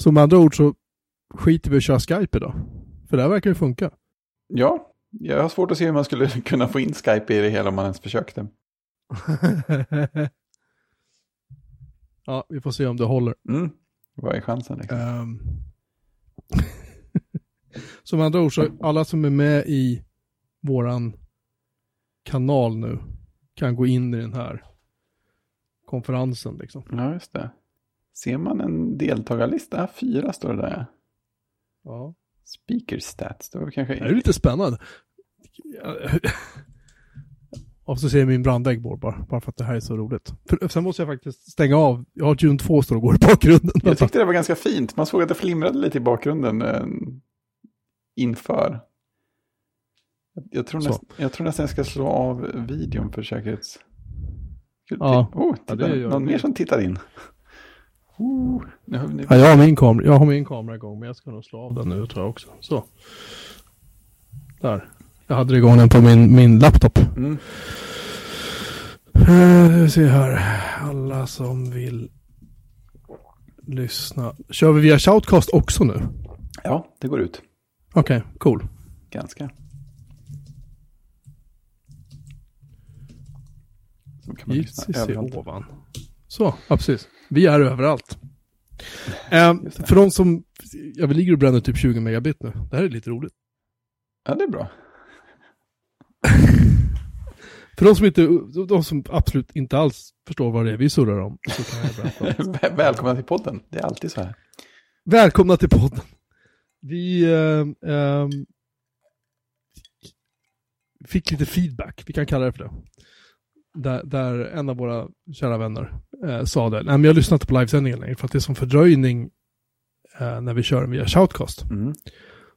Så med andra ord så skiter vi att köra Skype idag. För det här verkar ju funka. Ja, jag har svårt att se hur man skulle kunna få in Skype i det hela om man ens försökte. ja, vi får se om det håller. Mm. Vad är chansen? Liksom? Um... med andra ord så alla som är med i våran kanal nu kan gå in i den här konferensen liksom. Ja, just det. Ser man en deltagarlista? Fyra står det där. Ja. Speaker stats, det var kanske... Det är lite spännande. Och så ser jag min brandägg bara, bara för att det här är så roligt. För, sen måste jag faktiskt stänga av, jag har Dune 2 står och går i bakgrunden. Jag tyckte det var ganska fint, man såg att det flimrade lite i bakgrunden eh, inför. Jag tror, näst, jag tror nästan jag ska slå av videon för säkerhets... Ja, oh, titta, ja, det gör någon mer som tittar in. Nu, ja, jag, har min kamera, jag har min kamera igång, men jag ska nog slå av den nu tror jag också. Så. Där. Jag hade igång den på min, min laptop. Mm. Uh, vi ser här. Alla som vill lyssna. Kör vi via Shoutcast också nu? Ja, det går ut. Okej, okay, cool. Ganska. Så kan man lyssna överallt. ovan. Så, ja precis. Vi är överallt. Eh, för de som, ja vi ligger och bränner typ 20 megabit nu. Det här är lite roligt. Ja, det är bra. för de som, inte, de som absolut inte alls förstår vad det är vi surrar om. Så kan jag berätta. Välkomna till podden, det är alltid så här. Välkomna till podden. Vi eh, eh, fick lite feedback, vi kan kalla det för det där, där en av våra kära vänner eh, sa det. Nej, men jag lyssnar inte på livesändningen längre för att det är som fördröjning eh, när vi kör via shoutcast. Mm.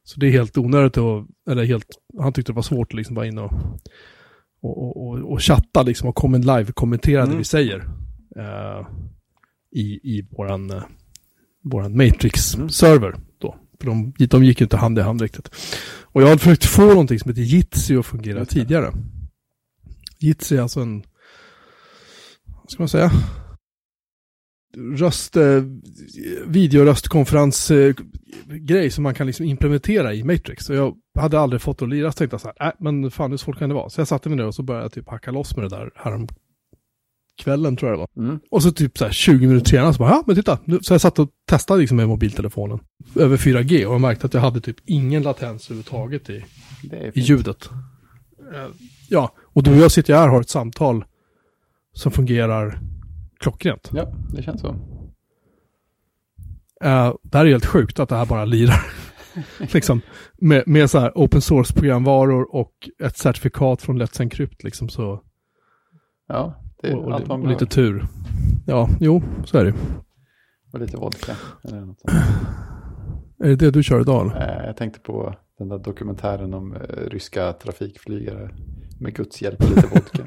Så det är helt onödigt och, eller helt, han tyckte det var svårt att liksom bara in och, och, och, och chatta liksom och komma live-kommentera mm. det vi säger. Eh, I i våran, eh, våran Matrix-server mm. då. För de, de gick inte hand i hand riktigt. Och jag hade försökt få någonting som heter Jitsi att fungera tidigare. Jitsi är alltså en, vad ska man säga, röst, eh, videoröstkonferensgrej eh, som man kan liksom implementera i Matrix. Och jag hade aldrig fått att lira, så tänkte jag så här, äh, men fan hur svårt kan det vara? Så jag satte mig ner och så började jag typ hacka loss med det där härom kvällen tror jag det var. Mm. Och så typ så här 20 minuter senare så bara, ja men titta. Så jag satt och testade liksom med mobiltelefonen över 4G och jag märkte att jag hade typ ingen latens överhuvudtaget i, i ljudet. Eh, ja, och du och jag sitter här och har ett samtal som fungerar klockrent. Ja, det känns så. Uh, det här är helt sjukt att det här bara lirar. liksom, med, med så här open source-programvaror och ett certifikat från Let's Encrypt liksom så. Ja, det är och, allt man och lite tur. Ja, jo, så är det Och lite vodka eller något sånt. Är det det du kör idag? Uh, jag tänkte på den där dokumentären om uh, ryska trafikflygare med Guds hjälp och lite vodka.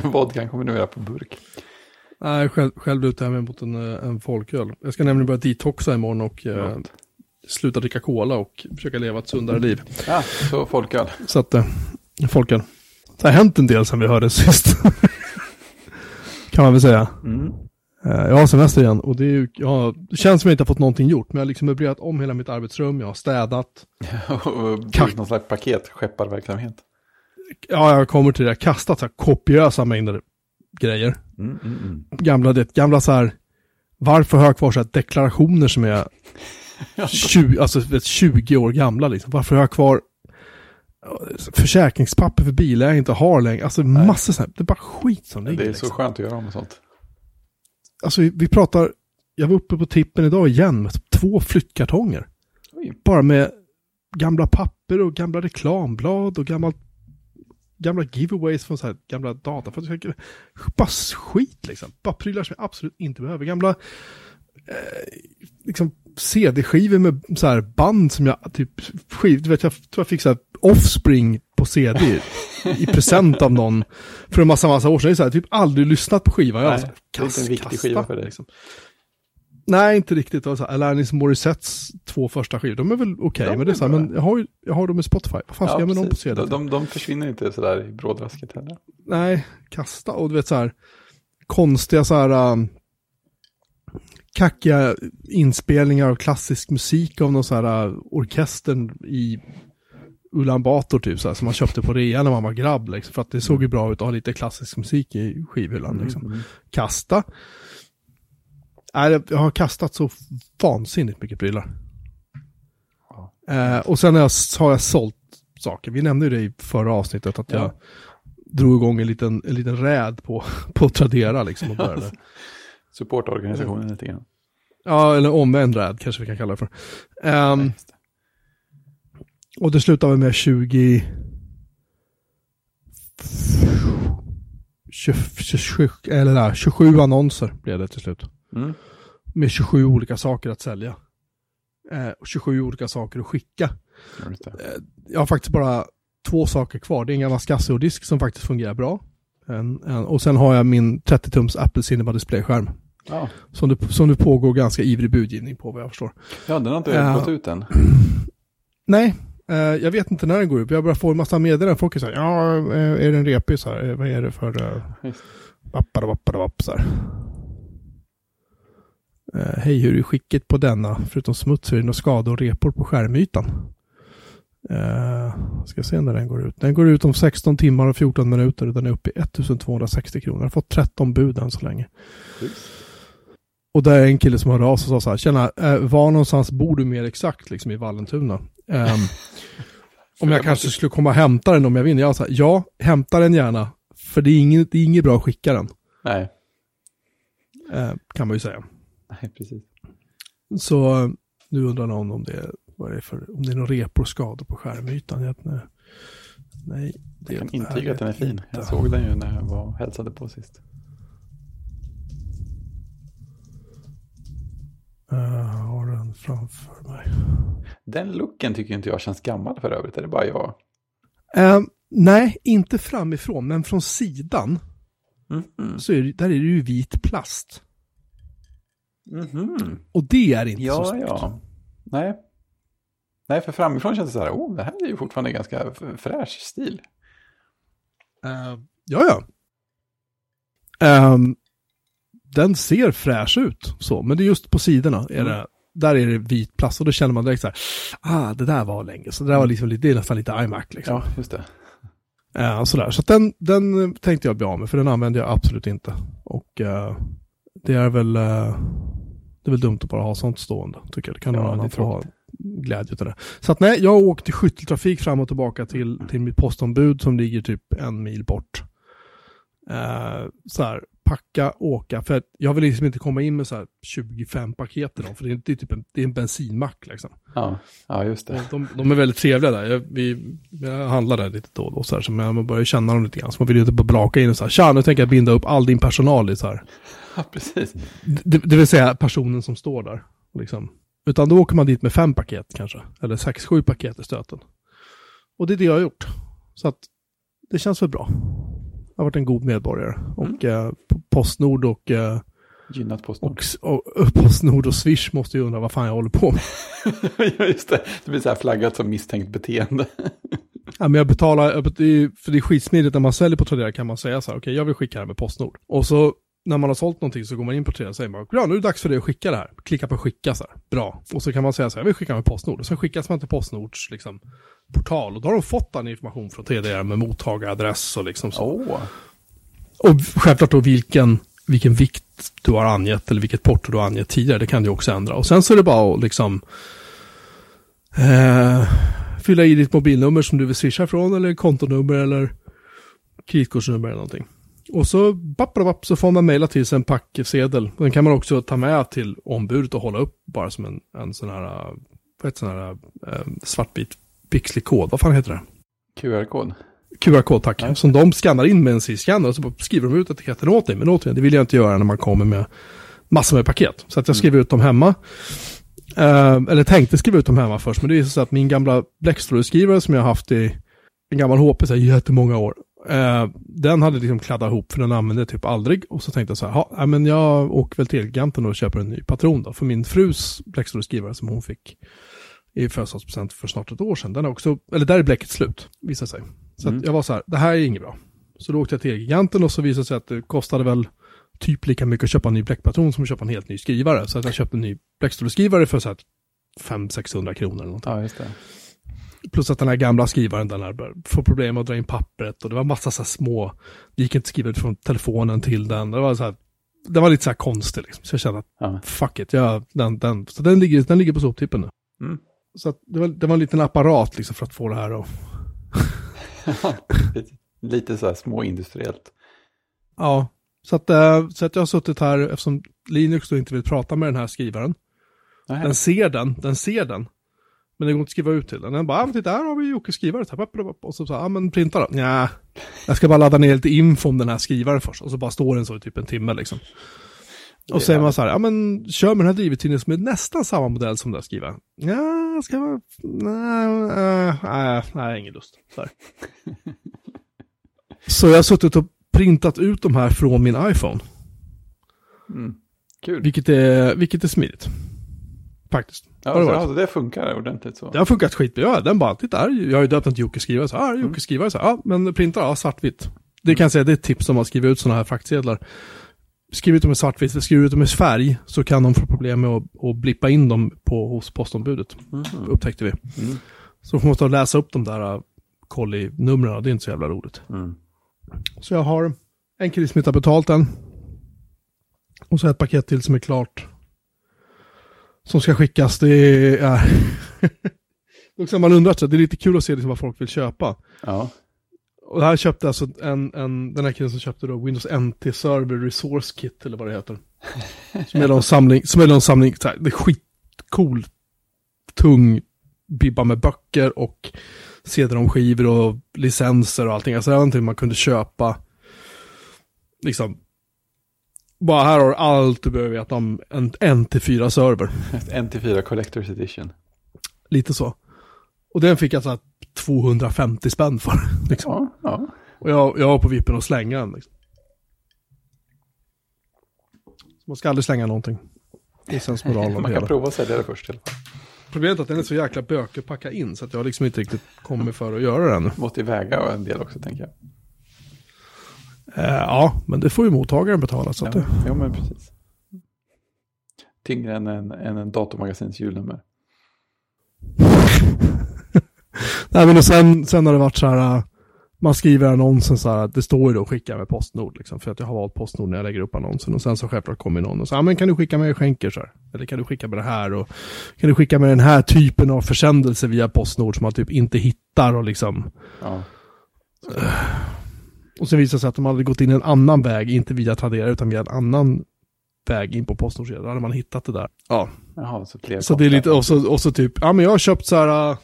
Vodkan kommer nu göra på burk. Nej, själv, själv lutar jag mig mot en, eh, en folköl. Jag ska nämligen börja detoxa imorgon och eh, sluta dricka cola och försöka leva ett sundare liv. Ja, så folköl. Så att, eh, folköl. Det har hänt en del sen vi hörde sist. kan man väl säga. Mm. Eh, jag har semester igen och det, är, ja, det känns som jag inte har fått någonting gjort. Men jag har liksom möblerat om hela mitt arbetsrum, jag har städat. och Kast... någon slags paket, skepparverksamhet. Ja, jag kommer till det. Jag har kastat så här kopiösa mängder grejer. Mm, mm, mm. Gamla, det, gamla så här, varför har jag kvar så här deklarationer som är 20, alltså, vet, 20 år gamla liksom. Varför har jag kvar försäkringspapper för bilar jag inte har längre. Alltså Nej. massor sånt. Det är bara skit som ligger. Det är liksom. så skönt att göra med sånt alltså vi pratar, jag var uppe på tippen idag igen med två flyttkartonger. Oj. Bara med gamla papper och gamla reklamblad och gamla, gamla giveaways från så här gamla data. Bara skit liksom. Bara prylar som jag absolut inte behöver. Gamla eh, liksom CD-skivor med så här band som jag typ skiv, du vet jag tror jag fick så här Offspring på CD i present av någon för en massa, massa år sedan. Jag har typ aldrig lyssnat på skivan. Nej, det är inte en viktig skiva för dig. Liksom. Nej, inte riktigt. Alltså, Alanis Morissettes två första skivor, de är väl okej, okay, De men det är så här, men jag har ju jag har dem i Spotify. Vad fan ska jag med dem på. CD? de, de, de försvinner inte sådär i brådrasket heller. Nej, kasta och du vet så här konstiga så här um, kackiga inspelningar av klassisk musik av någon så här uh, orkestern i Ulan Bator typ så här, som man köpte på rea när man var grabb liksom, för att det såg ju bra ut att ha lite klassisk musik i skivhyllan liksom. Mm. Kasta. Nej, jag har kastat så vansinnigt mycket prylar. Ja. Eh, och sen har jag, har jag sålt saker. Vi nämnde ju det i förra avsnittet att Ja. jag drog igång en liten, en liten räd på, på Tradera liksom. Och började. Supporta organisationen lite grann. Ja, eller omvänd räd kanske vi kan kalla det för. Det. och det slutade med 20... 20, 27, eller där, 27 annonser blev det till slut. Mm. Med 27 olika saker att sälja. Eh, och 27 olika saker att skicka. Ja, Just det. jag har faktiskt bara två saker kvar. Det är en gammal Casio-disk som faktiskt fungerar bra. En, en, och sen har jag min 30-tums Apple Cinema Display-skärm. Ja. Som det, som det pågår ganska ivrig budgivning på vad jag förstår. ja, den har inte Ja. gått ut än. Nej, eh, jag vet inte när den går upp. Jag börjar få en massa meddelanden. Folk är så här, ja, eh, är den repig så här? Eh, Vad är det för... Uh, Just. vapp, så här. Eh, Hej, hur är skicket på denna? Förutom smuts är det några skador och repor på skärmytan. Uh, ska se när den går ut. Den går ut om 16 timmar och 14 minuter och den är uppe i 1260 kronor. Jag har fått 13 bud än så länge. Och där är en kille som hörde av sig och sa så här, tjena, eh, var någonstans bor du mer exakt liksom i Vallentuna? Ehm, om jag kanske skulle komma och hämta den om jag vinner. Jag sa, ja, hämta den gärna. För det är inget, det är inget bra att skicka den, Nej. eh, kan man ju säga. Nej, precis. Så nu undrar någon om det, är- vad är det för, om det är några repor skador på skärmytan. Jag, nej, nej, det Jag kan är intyga att den är fin. inte. Jag såg den ju när jag var hälsade på sist. Eh, har den framför mig. Den looken tycker inte jag känns gammal för övrigt. Är det bara jag? Eh, nej, inte framifrån, men från sidan Mhm. så är det, där är det ju vit plast. Mhm. Och det är inte så Ja, snyggt. ja. Nej. Nej, för framifrån känns det så här, oh, det här är ju fortfarande ganska fräsch stil. Eh, ja, ja. Ehm, den ser fräsch ut, så, men det är just på sidorna. Är Mm. det, där är det vit plast och då känner man direkt så här, ah, det där var länge. Så det där var liksom lite, det är nästan lite iMac liksom. Ja, just det. Eh, sådär. Så den, den tänkte jag bli av med, för den använder jag absolut inte. Och eh, det är väl, eh, det är väl dumt att bara ha sånt stående, tycker jag. Det kan Ja, någon annan få ha glädje av det. Så att nej, jag åkte i skytteltrafik fram och tillbaka till, till mitt postombud som ligger typ en mil bort. Eh, så här, packa, åka. För jag vill liksom inte komma in med så här 25 paket dem, för det är, det är typ en, det är en bensinmack liksom. Ja, ja just det. De, de är väldigt trevliga där. Jag, vi, jag handlar där lite då och då så här, så man börjar känna dem lite grann. Så man vill ju inte bara braka in och så här, tja nu tänker jag binda upp all din personal i så här. Ja, precis. Det, det vill säga personen som står där. Liksom. Utan då åker man dit med fem paket kanske. Eller sex, sju paket i stöten. Och det är det jag har gjort. Så att det känns väl bra. Har varit en god medborgare. Och eh, Postnord och, eh, Gynnat Postnord. och, och, och Postnord och Swish måste ju undra vad fan jag håller på med. ja, just det. Det blir så här flaggat som misstänkt beteende. Ja, men jag betalar, för det är skitsmidigt när man säljer på Tradera kan man säga så här, okej jag vill skicka det här med Postnord. Och så när man har sålt någonting så går man in på Tradera och säger man, bra nu är det dags för dig att skicka det här. Klicka på skicka så här, bra. Och så kan man säga så här, jag vill skicka med Postnord. Och sen skickas man till Postnords liksom, portal. Och då har de fått den information från Tradera med mottagaradress och liksom så. Åh, Och självklart då vilken, vilken vikt du har angett eller vilket porto du har angett tidigare. Det kan du också ändra. Och sen så är det bara att liksom eh, fylla i ditt mobilnummer som du vill swisha från eller kontonummer eller kreditkortsnummer eller någonting. Och så bapp, så får man mejla till sig en packsedel. Den kan man också ta med till ombudet och hålla upp bara som en, en sån här, eh, vad heter sån här eh, svartvit pixlig kod. Vad fan heter det? QR-kod. QR-kod, tack. Ja. Som de skannar in med en C-scanner och så skriver de ut etiketten åt dig. Men återigen, det vill jag inte göra när man kommer med massor med paket. Så att jag skriver ut dem hemma. Eh, eller tänkte skriva ut dem hemma först, men det är så att min gamla bläckstråleskrivare som jag haft i en gammal HP så här jättemånga år. Eh, den hade liksom kladdat ihop för den använde jag typ aldrig. Och så tänkte jag så här, ja men jag åker väl till Elgiganten och köper en ny patron då. För min frus bläckstålsskrivare som hon fick i födelsedagspresent för snart ett år sedan. Den är också, eller där är bläcket slut, visar sig. Så mm. jag var så här, det här är inget bra. Så då åkte jag till Elgiganten och så visade det sig att det kostade väl typ lika mycket att köpa en ny bläckpatron som att köpa en helt ny skrivare. Så att jag köpte en ny bläckstålsskrivare för så här 500-600 kronor eller någonting. Ja, just det. Plus att den här gamla skrivaren, den här får problem att dra in pappret och det var massa så här små, det gick inte skriva ut från telefonen till den. Det var så här, det var lite så här konstigt liksom. Så jag kände att, ja. fuck it, jag, den, den, så den ligger, den ligger på soptippen nu. Mm. Så det var, det var en liten apparat liksom för att få det här att... lite så här småindustriellt. Ja, så att, äh, så att jag har suttit här eftersom Linux då inte vill prata med den här skrivaren. Nej. Den ser den, den ser den. Men det går inte att skriva ut till den. Den bara, ah, titta här har vi Jockes skrivare. Och så sa ja men printa då. Ja, jag ska bara ladda ner lite info om den här skrivaren först. Och så bara står den så i typ en timme liksom. Och så säger man så här, ja men kör med den här drivettidningen som är nästan samma modell som den där skrivaren. Ja, ska man, nej, nej, nej, ingen lust. Så, så jag har suttit och printat ut de här från min iPhone. Mm. Kul. Vilket är, vilket är smidigt. Faktiskt. Ja, det, så, alltså, det funkar ordentligt så. Det har funkat skitbra. Den bara, titta här, jag har ju döpt den till Jocke skrivare. Så här, mm. skrivare, så här, ja, men printar, ja, svartvitt. Det kan jag säga, det är ett tips om man skriver ut sådana här fraktsedlar. Skriv ut dem i svartvitt, skriv ut dem i färg, så kan de få problem med att, att blippa in dem på, hos postombudet. Mm. Upptäckte vi. Mm. Så får man måste läsa upp de där kolli-numren, det är inte så jävla roligt. Mm. Så jag har en har betalt den. Och så ett paket till som är klart. Som ska skickas. Det är... Också man undrar, det är lite kul att se liksom vad folk vill köpa. Ja. Och här köpte alltså en, en, den här killen som köpte då Windows NT Server Resource Kit eller vad det heter. Som är någon samling, som är någon samling, så här, det är skitcool, tung bibba med böcker och CD-ROM-skivor och licenser och allting. Alltså det var någonting man kunde köpa. Liksom. Bara här har du allt du behöver veta om en NT4-server. NT4 Collector's Edition. Lite så. Och den fick jag så 250 spänn för. Liksom. Ja, ja. Och jag, jag var på vippen att slänga den. Liksom. Man ska aldrig slänga någonting. Det är sensmoralen Man kan hela. prova att sälja det först i alla fall. Problemet är att den är så jäkla bökig att packa in så att jag liksom inte riktigt kommer för att göra den. Måste väga en del också tänker jag. Eh, ja, men det får ju mottagaren betala. Så ja, det... ja, men precis. Tyngre än en, än en datormagasins julnummer. Nej men och sen, sen har det varit så här, äh, man skriver annonsen så här, det står ju då skicka med Postnord liksom, för att jag har valt Postnord när jag lägger upp annonsen. Och sen så självklart kommer någon och säger, men kan du skicka med skänker så här? Eller kan du skicka med det här? Och kan du skicka med den här typen av försändelser via Postnord som man typ inte hittar och liksom. Ja. Och sen visar det sig att de hade gått in en annan väg, inte via Tradera utan via en annan väg in på Postnord. Då hade man hittat det där. Ja. Jaha, så, så det är lite, och så, och så typ, ja men jag har köpt så här, äh,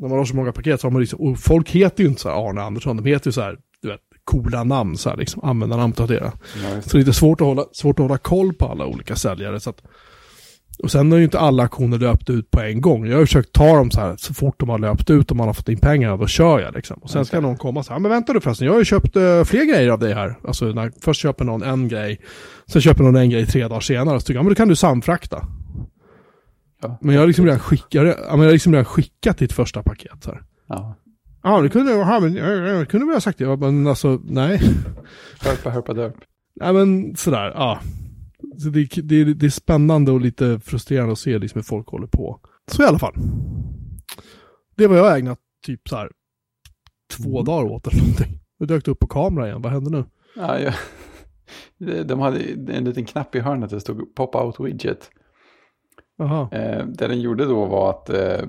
när man har så många paket så har man liksom, och folk heter ju inte så här Arne Andersson, de heter ju så här, du vet, coola namn, så här liksom, användarnamn på det. Så det är lite svårt att, hålla, svårt att hålla koll på alla olika säljare. Så att, och sen har ju inte alla aktioner löpt ut på en gång. Jag har försökt ta dem så här så fort de har löpt ut och man har fått in pengarna, då kör jag liksom. Och sen ska någon komma så här, men vänta du förresten, jag har ju köpt uh, fler grejer av dig här. Alltså när först köper någon en grej, sen köper någon en grej tre dagar senare, så tycker jag, men då kan du samfrakta. Ja. Men jag har liksom redan skickat, jag, jag har liksom redan skickat ditt första paket här. Ja. Ja, det kunde jag ha, men jag kunde väl ha sagt det, men alltså nej. Hörpa, hörpa, dörp. Nej men sådär, ja. Så det, det, det är spännande och lite frustrerande att se liksom hur folk håller på. Så i alla fall. Det var jag ägnat typ så här två mm. dagar åt eller någonting. Det dök upp på kamera igen, vad hände nu? Ja, ja. De hade en liten knapp i hörnet där det stod pop-out widget. Eh, det den gjorde då var att eh,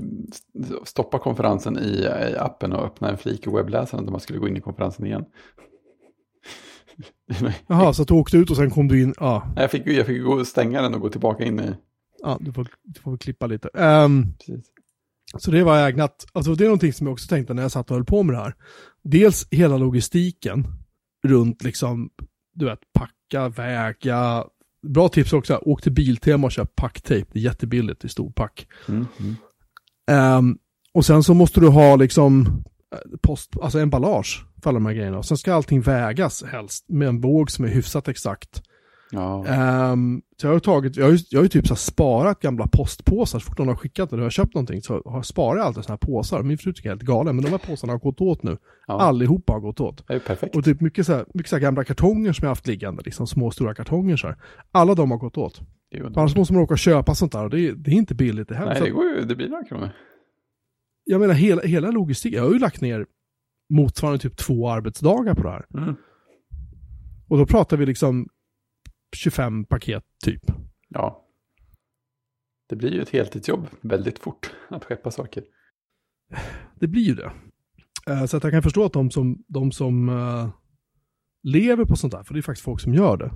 stoppa konferensen i, i, appen och öppna en flik i webbläsaren där man skulle gå in i konferensen igen. Jaha, så att du åkte ut och sen kom du in? Ja. Jag fick, jag fick gå stänga den och gå tillbaka in i. Ja, du får, du får klippa lite. Um, så det var ägnat, alltså det är någonting som jag också tänkte när jag satt och höll på med det här. Dels hela logistiken runt liksom, du vet, packa, väga, bra tips också, åk till Biltema och köp packtejp. Det är jättebilligt i stor pack. Mm, mm. Um, och sen så måste du ha liksom post, alltså emballage för alla de här grejerna. Och sen ska allting vägas helst med en våg som är hyfsat exakt. Ja. Um, så jag har tagit, jag har ju, jag har ju typ så sparat gamla postpåsar, så fort någon har skickat jag har köpt någonting, så har jag sparat alltid sådana här påsar. Min fru tycker jag är helt galen, men de här påsarna har gått åt nu. Ja. Allihopa har gått åt. Det är perfekt. Och typ mycket så här, mycket så här gamla kartonger som jag haft liggande, liksom små stora kartonger så här. Alla de har gått åt. Annars måste man åka och köpa sånt där och det är, det är inte billigt det heller. Nej, det går ju, det blir några kronor. Jag menar hela, hela logistik, jag har ju lagt ner motsvarande typ två arbetsdagar på det här. Mm. Och då pratar vi liksom 25 paket typ. Ja. Det blir ju ett heltidsjobb väldigt fort att skeppa saker. Det blir ju det. Uh, så att jag kan förstå att de som, de som uh, lever på sånt där, för det är faktiskt folk som gör det,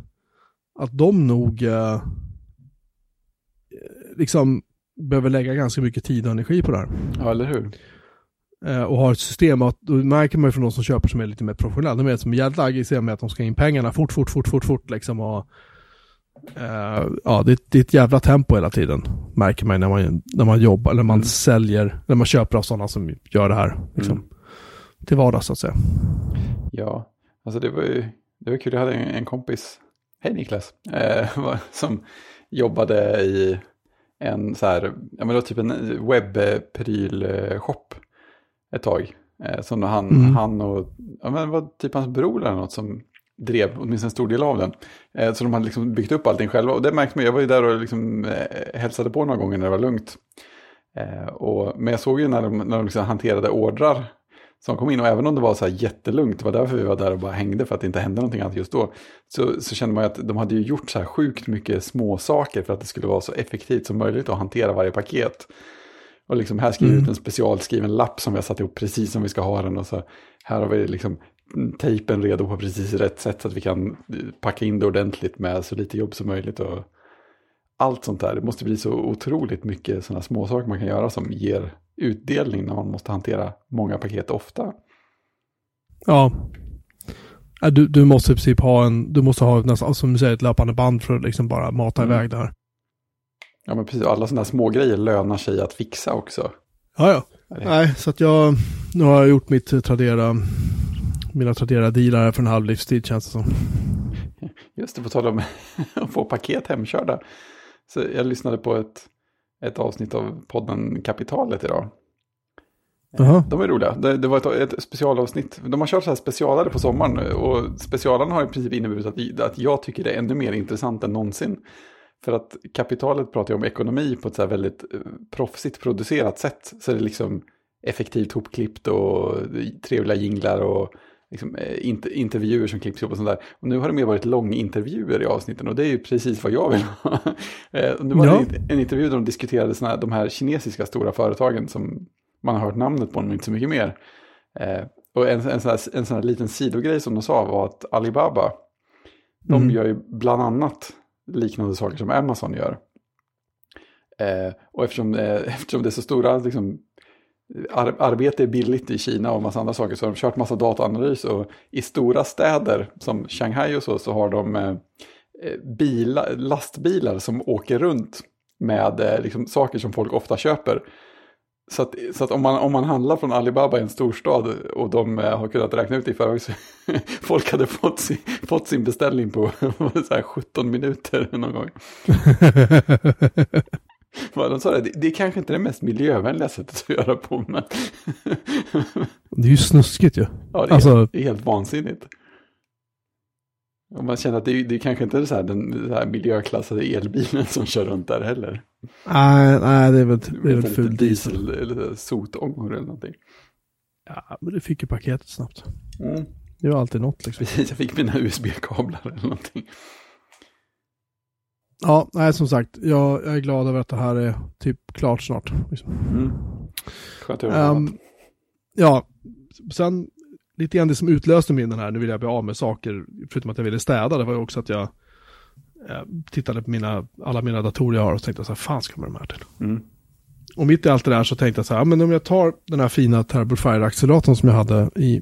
att de nog uh, liksom behöver lägga ganska mycket tid och energi på det här. Ja, eller hur? Och har ett system, och då märker man ju från de som köper som är lite mer professionella, de är som jävligt aggressiva med att de ska in pengarna fort, fort, fort, fort, fort liksom och Uh, ja, det, det, är ett jävla tempo hela tiden. Märker man när man, när man jobbar, eller man mm. säljer, när man köper av sådana som gör det här. Liksom, mm. Till vardags så att säga. Ja, alltså det var ju det var kul. Jag hade en, en kompis, hej Niklas, eh, som jobbade i en så här, ja men det var typ en webbprylshop ett tag. Eh, som han, mm. han och, ja men det var typ hans bror eller något som drev åtminstone en stor del av den. Eh, så de hade liksom byggt upp allting själva. Och det märkte man, jag var ju där och liksom, eh, hälsade på några gånger när det var lugnt. Och, men jag såg ju när de, när de liksom hanterade ordrar som kom in och även om det var så här jättelugnt, det var därför vi var där och bara hängde för att det inte hände någonting annat just då, så, så kände man ju att de hade ju gjort så här sjukt mycket små saker för att det skulle vara så effektivt som möjligt att hantera varje paket. Och liksom här skriver vi mm. ut en specialskriven lapp som vi har satt ihop precis som vi ska ha den och så här har vi liksom tejpen redo på precis rätt sätt så att vi kan packa in det ordentligt med så lite jobb som möjligt. Och allt sånt där. Det måste bli så otroligt mycket sådana små saker man kan göra som ger utdelning när man måste hantera många paket ofta. Ja. Du, du måste i princip ha en, du måste ha nästan, som du säger, ett löpande band för att liksom bara mata mm. iväg det här. Ja men precis, alla sådana små grejer lönar sig att fixa också. Ja, ja. Nej, så att jag, nu har jag gjort mitt Tradera mina Tradera-dealar för en halv livstid känns det som. Just det, på tal om att få paket hemkörda. Så jag lyssnade på ett, ett avsnitt av podden Kapitalet idag. Uh -huh. De är roliga. Det, det var ett, ett, specialavsnitt. De har kört så här specialare på sommaren. Och specialarna har i princip inneburit att, att jag tycker det är ännu mer intressant än någonsin. För att kapitalet pratar ju om ekonomi på ett så här väldigt eh, proffsigt producerat sätt. Så det är liksom effektivt hopklippt och trevliga jinglar och liksom, eh, intervjuer som klipps ihop och sånt där. Och nu har det mer varit långintervjuer i avsnitten och det är ju precis vad jag vill ha. Eh, nu var det en intervju där de diskuterade såna, de här kinesiska stora företagen som man har hört namnet på, men inte så mycket mer. Och en, en, sån här, en sån här liten sidogrej som de sa var att Alibaba, de mm. gör ju bland annat liknande saker som Amazon gör. Eh, och eftersom, eh, eftersom det är så stora liksom, ar arbete är billigt i Kina och massa andra saker så har de kört massa dataanalys och i stora städer som Shanghai och så så har de eh, eh bilar, lastbilar som åker runt med eh, liksom, saker som folk ofta köper. Så att, så att om, man, om man handlar från Alibaba i en storstad och de eh, har kunnat räkna ut det i förväg så folk hade fått sin, fått sin beställning på så 17 minuter någon gång. De sa det, det är kanske inte det mest miljövänliga sättet att göra på, men... det är ju snuskigt ju. Ja, det är, alltså... det är helt vansinnigt. Och man känner att det, det kanske inte är så här, den så här miljöklassade elbilen som kör runt där heller. Nej, nej det är väl, det är väl diesel. diesel. Eller sotångor eller någonting. Ja, men du fick ju paketet snabbt. Mm. Det var alltid något liksom. Precis, jag fick mina USB-kablar eller någonting. Ja, nej som sagt, jag, jag, är glad över att det här är typ klart snart. Liksom. Mm. Skönt att um, Ja, sen lite grann det som utlöste min den här, nu vill jag bli av med saker, förutom att jag ville städa, det var ju också att jag eh, tittade på mina, alla mina datorer jag har och tänkte så här, fan ska man de här till? Mm. Och mitt i allt det där så tänkte jag så här, men om jag tar den här fina Turbo Fire-acceleratorn som jag hade i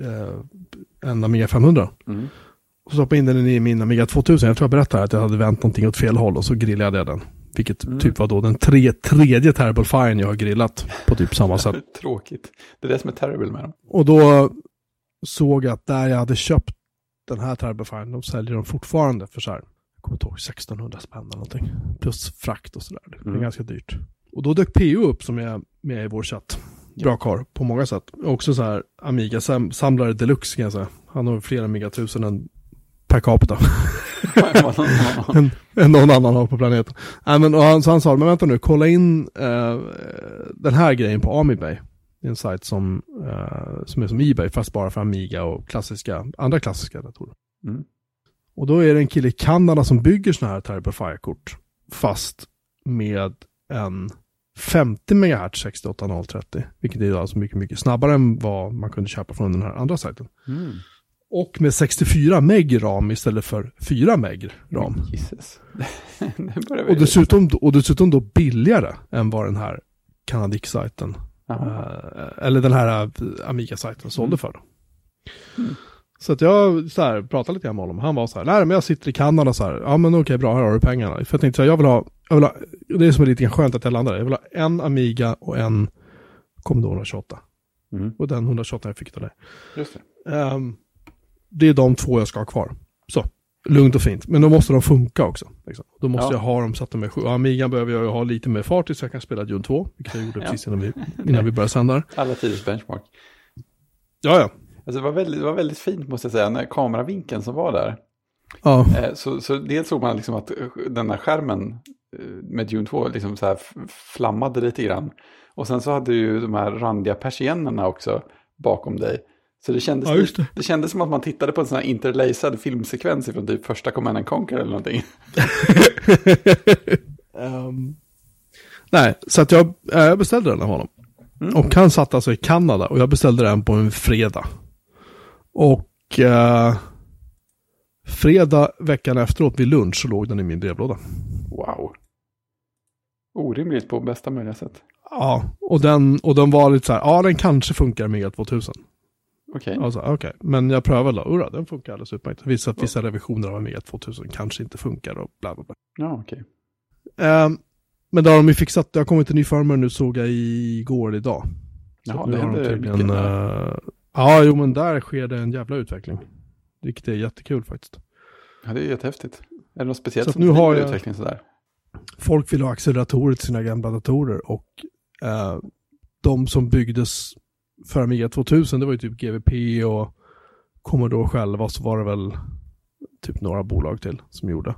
eh, en Amiga 500. Mm. Och stoppade in den i min Amiga 2000. Jag tror jag berättade att jag hade vänt någonting åt fel håll och så grillade jag den Vilket mm. typ var då den tre, tredje Terrible Fire jag har grillat på typ samma sätt. Tråkigt. Det är det som är terrible med dem. Och då såg jag att där jag hade köpt den här Terrible Fire, de säljer de fortfarande för så här, jag kommer inte ihåg, 1600 spänn eller någonting. Plus frakt och sådär. Det är mm. ganska dyrt. Och då dök PO upp som är med i vår chatt. Bra kar på många sätt. Också så här Amiga-samlare deluxe kan jag säga. Han har fler Amiga tusen än per capita. än, än någon annan har på planeten. Nej, men, och han, så han sa, men vänta nu, kolla in uh, den här grejen på Amibay. Det är en sajt som, uh, som är som Ebay, fast bara för Amiga och klassiska, andra klassiska datorer. Mm. Och då är det en kille i Kanada som bygger sådana här Terrible Fire-kort. Fast med en 50 MHz 68030. Vilket är alltså mycket, mycket snabbare än vad man kunde köpa från den här andra sajten. Mm. Och med 64 meg ram istället för 4 meg ram. Och, dessutom, och dessutom då billigare än vad den här Canadic-sajten, uh, eller den här Amiga-sajten sålde mm. för. Mm. Så att jag så här, pratade lite grann med honom. Han var så här, nej men jag sitter i Kanada så här, ja men okej bra, här har du pengarna. För jag tänkte så här, jag vill ha, jag vill ha, det är som är lite skönt att jag landade, jag vill ha en Amiga och en Commodore 128. Mm. Och den 128 jag fick av dig. Just det. Um, det är de två jag ska ha kvar. Så, lugnt och fint. Men då måste de funka också. Liksom. Då måste ja. jag ha dem så att de är sju. Amiga behöver jag ha lite mer fart så jag kan spela Dune 2. Vilket jag gjorde ja. precis innan vi, innan vi började sända. Alla tiders benchmark. Ja, ja. Alltså det, var väldigt, det var väldigt fint måste jag säga, när kameravinkeln som var där. Ja. Eh, så, så dels såg man liksom att eh, den här skärmen eh, med Dune 2 liksom så här flammade lite grann. Och sen så hade du ju de här randiga persiennerna också bakom dig. Så det kändes, ja, det. det. kändes som att man tittade på en sån här interlacad filmsekvens från typ första Command and Conquer eller någonting. um, nej, så att jag, jag beställde den av honom. Mm. Och han satt alltså i Kanada och jag beställde den på en fredag. Och uh, fredag veckan efteråt vid lunch så låg den i min brevlåda. Wow. Orimligt på bästa möjliga sätt. Ja, och den, och den var lite så här, ja den kanske funkar med 2000. Okej. Okay. Alltså, okay. Men jag prövade då, Ura, den funkar alldeles utmärkt. Vissa, oh. vissa revisioner av Amiga 2000 kanske inte funkar och bla bla bla. Ja, okej. Okay. Um, ehm, men då har de ju fixat, det har kommit en ny firmware nu såg jag igår eller idag. Jaha, det händer mycket uh, Ja, jo men där sker det en jävla utveckling. Vilket är jättekul faktiskt. Ja, det är jättehäftigt. Är det något speciellt så som nu har jag, utvecklingen sådär? Folk vill ha acceleratorer till sina gamla datorer och uh, de som byggdes för Amiga 2000, det var ju typ GVP och Commodore själva, så var det väl typ några bolag till som gjorde.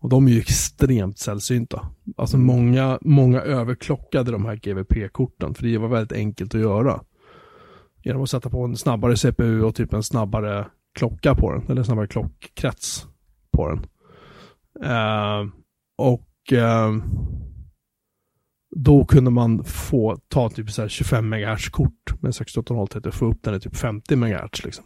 Och de är ju extremt sällsynta. Alltså mm. många, många överklockade de här GVP-korten, för det var väldigt enkelt att göra. Genom att sätta på en snabbare CPU och typ en snabbare klocka på den, eller snabbare klockkrets på den. Uh, och uh, då kunde man få ta typ så 25 MHz-kort med 68030 och få upp den i typ 50 MHz. Liksom.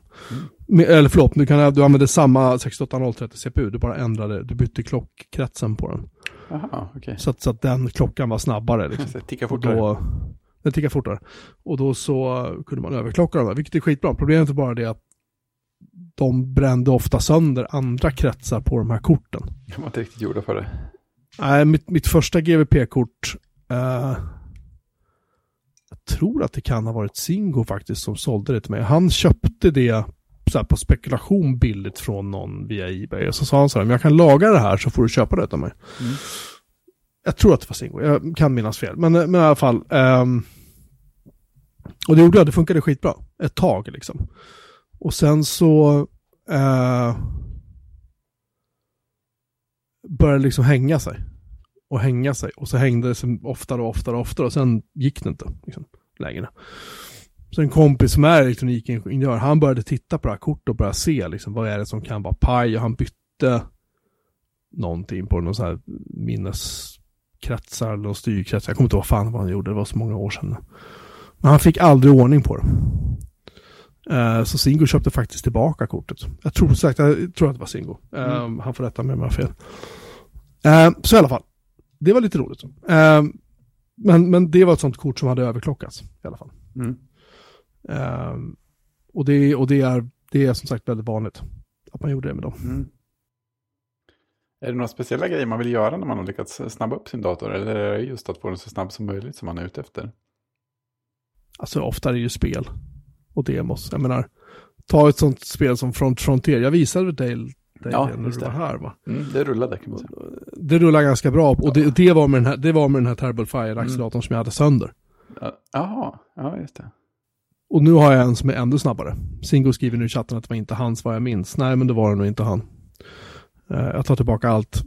Mm. Eller förlåt, du, kan, du använde samma 68030 CPU, du bara ändrade, du bytte klockkretsen på den. Aha, okay. så, att, så att den klockan var snabbare. Liksom. det tickar fortare. Då, den tickar fortare. Och då så kunde man överklocka dem, vilket är skitbra. Problemet är bara det att de brände ofta sönder andra kretsar på de här korten. De var inte riktigt gjorda för det. Nej, mitt, mitt första GVP-kort Uh, jag tror att det kan ha varit Singo faktiskt som sålde det till mig. Han köpte det så på spekulation billigt från någon via Ebay. Och så sa han så här, men jag kan laga det här så får du köpa det av mig. Mm. Jag tror att det var Singo, jag kan minnas fel. Men, men i alla fall. Um, och det gjorde jag, det funkade skitbra. Ett tag liksom. Och sen så uh, började det liksom hänga sig och hänga sig. Och så hängde det sig oftare och oftare och oftare och sen gick det inte liksom, längre. Så en kompis som är elektronikingenjör, han började titta på det här kortet och började se liksom, vad är det som kan vara paj och han bytte någonting på någon sån här minneskretsar eller styrkretsar. Jag kommer inte ihåg vad fan vad han gjorde, det var så många år sedan. Men han fick aldrig ordning på det. Uh, så Singo köpte faktiskt tillbaka kortet. Jag tror, sagt, jag tror att det var Singo. Uh, mm. Han får rätta mig om jag har fel. Uh, så i alla fall det var lite roligt. Uh, men, men det var ett sånt kort som hade överklockats i alla fall. Mm. Uh, och det, och det, är, det är som sagt väldigt vanligt att man gjorde det med dem. Mm. Är det några speciella grejer man vill göra när man har lyckats snabba upp sin dator? Eller är det just att få den så snabb som möjligt som man är ute efter? Alltså ofta är det ju spel och demos. Jag menar, ta ett sånt spel som Front Frontier. Jag visade dig det ja, när du var här va? Mm, det rullade kan man säga. Det rullade ganska bra och det, det, var, med den här, det var med den här Terrible Fire-acceleratorn mm. som jag hade sönder. Jaha, ja just det. Och nu har jag en som är ännu snabbare. Singo skriver nu i chatten att det var inte hans vad jag minns. Nej, men det var det nog inte han. Uh, jag tar tillbaka allt.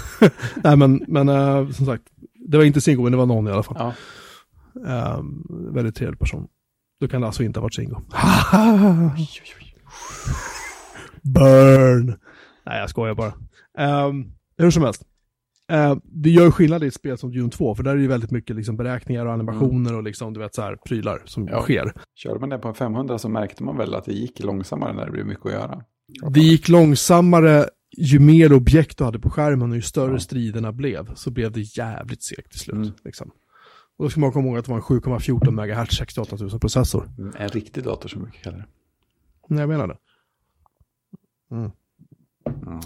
Nej, men, men uh, som sagt, det var inte Singo, men det var någon i alla fall. Ja. Uh, väldigt trevlig person. Då kan det alltså inte ha varit Singo. Burn! Nej, jag skojar bara. Um, hur som helst. Uh, det gör skillnad i ett spel som Dune 2, för där är det ju väldigt mycket liksom beräkningar och animationer mm. och liksom, du vet, så här, prylar som ja. sker. Körde man det på en 500 så märkte man väl att det gick långsammare när det blev mycket att göra. Det gick långsammare ju mer objekt du hade på skärmen och ju större ja. striderna blev, så blev det jävligt segt till slut. Mm. Liksom. Och då ska man komma ihåg att det var en 7,14 MHz 68 000 processor. Mm, en riktig dator som vi kallar det. Nej, jag menar det. Mm. Mm.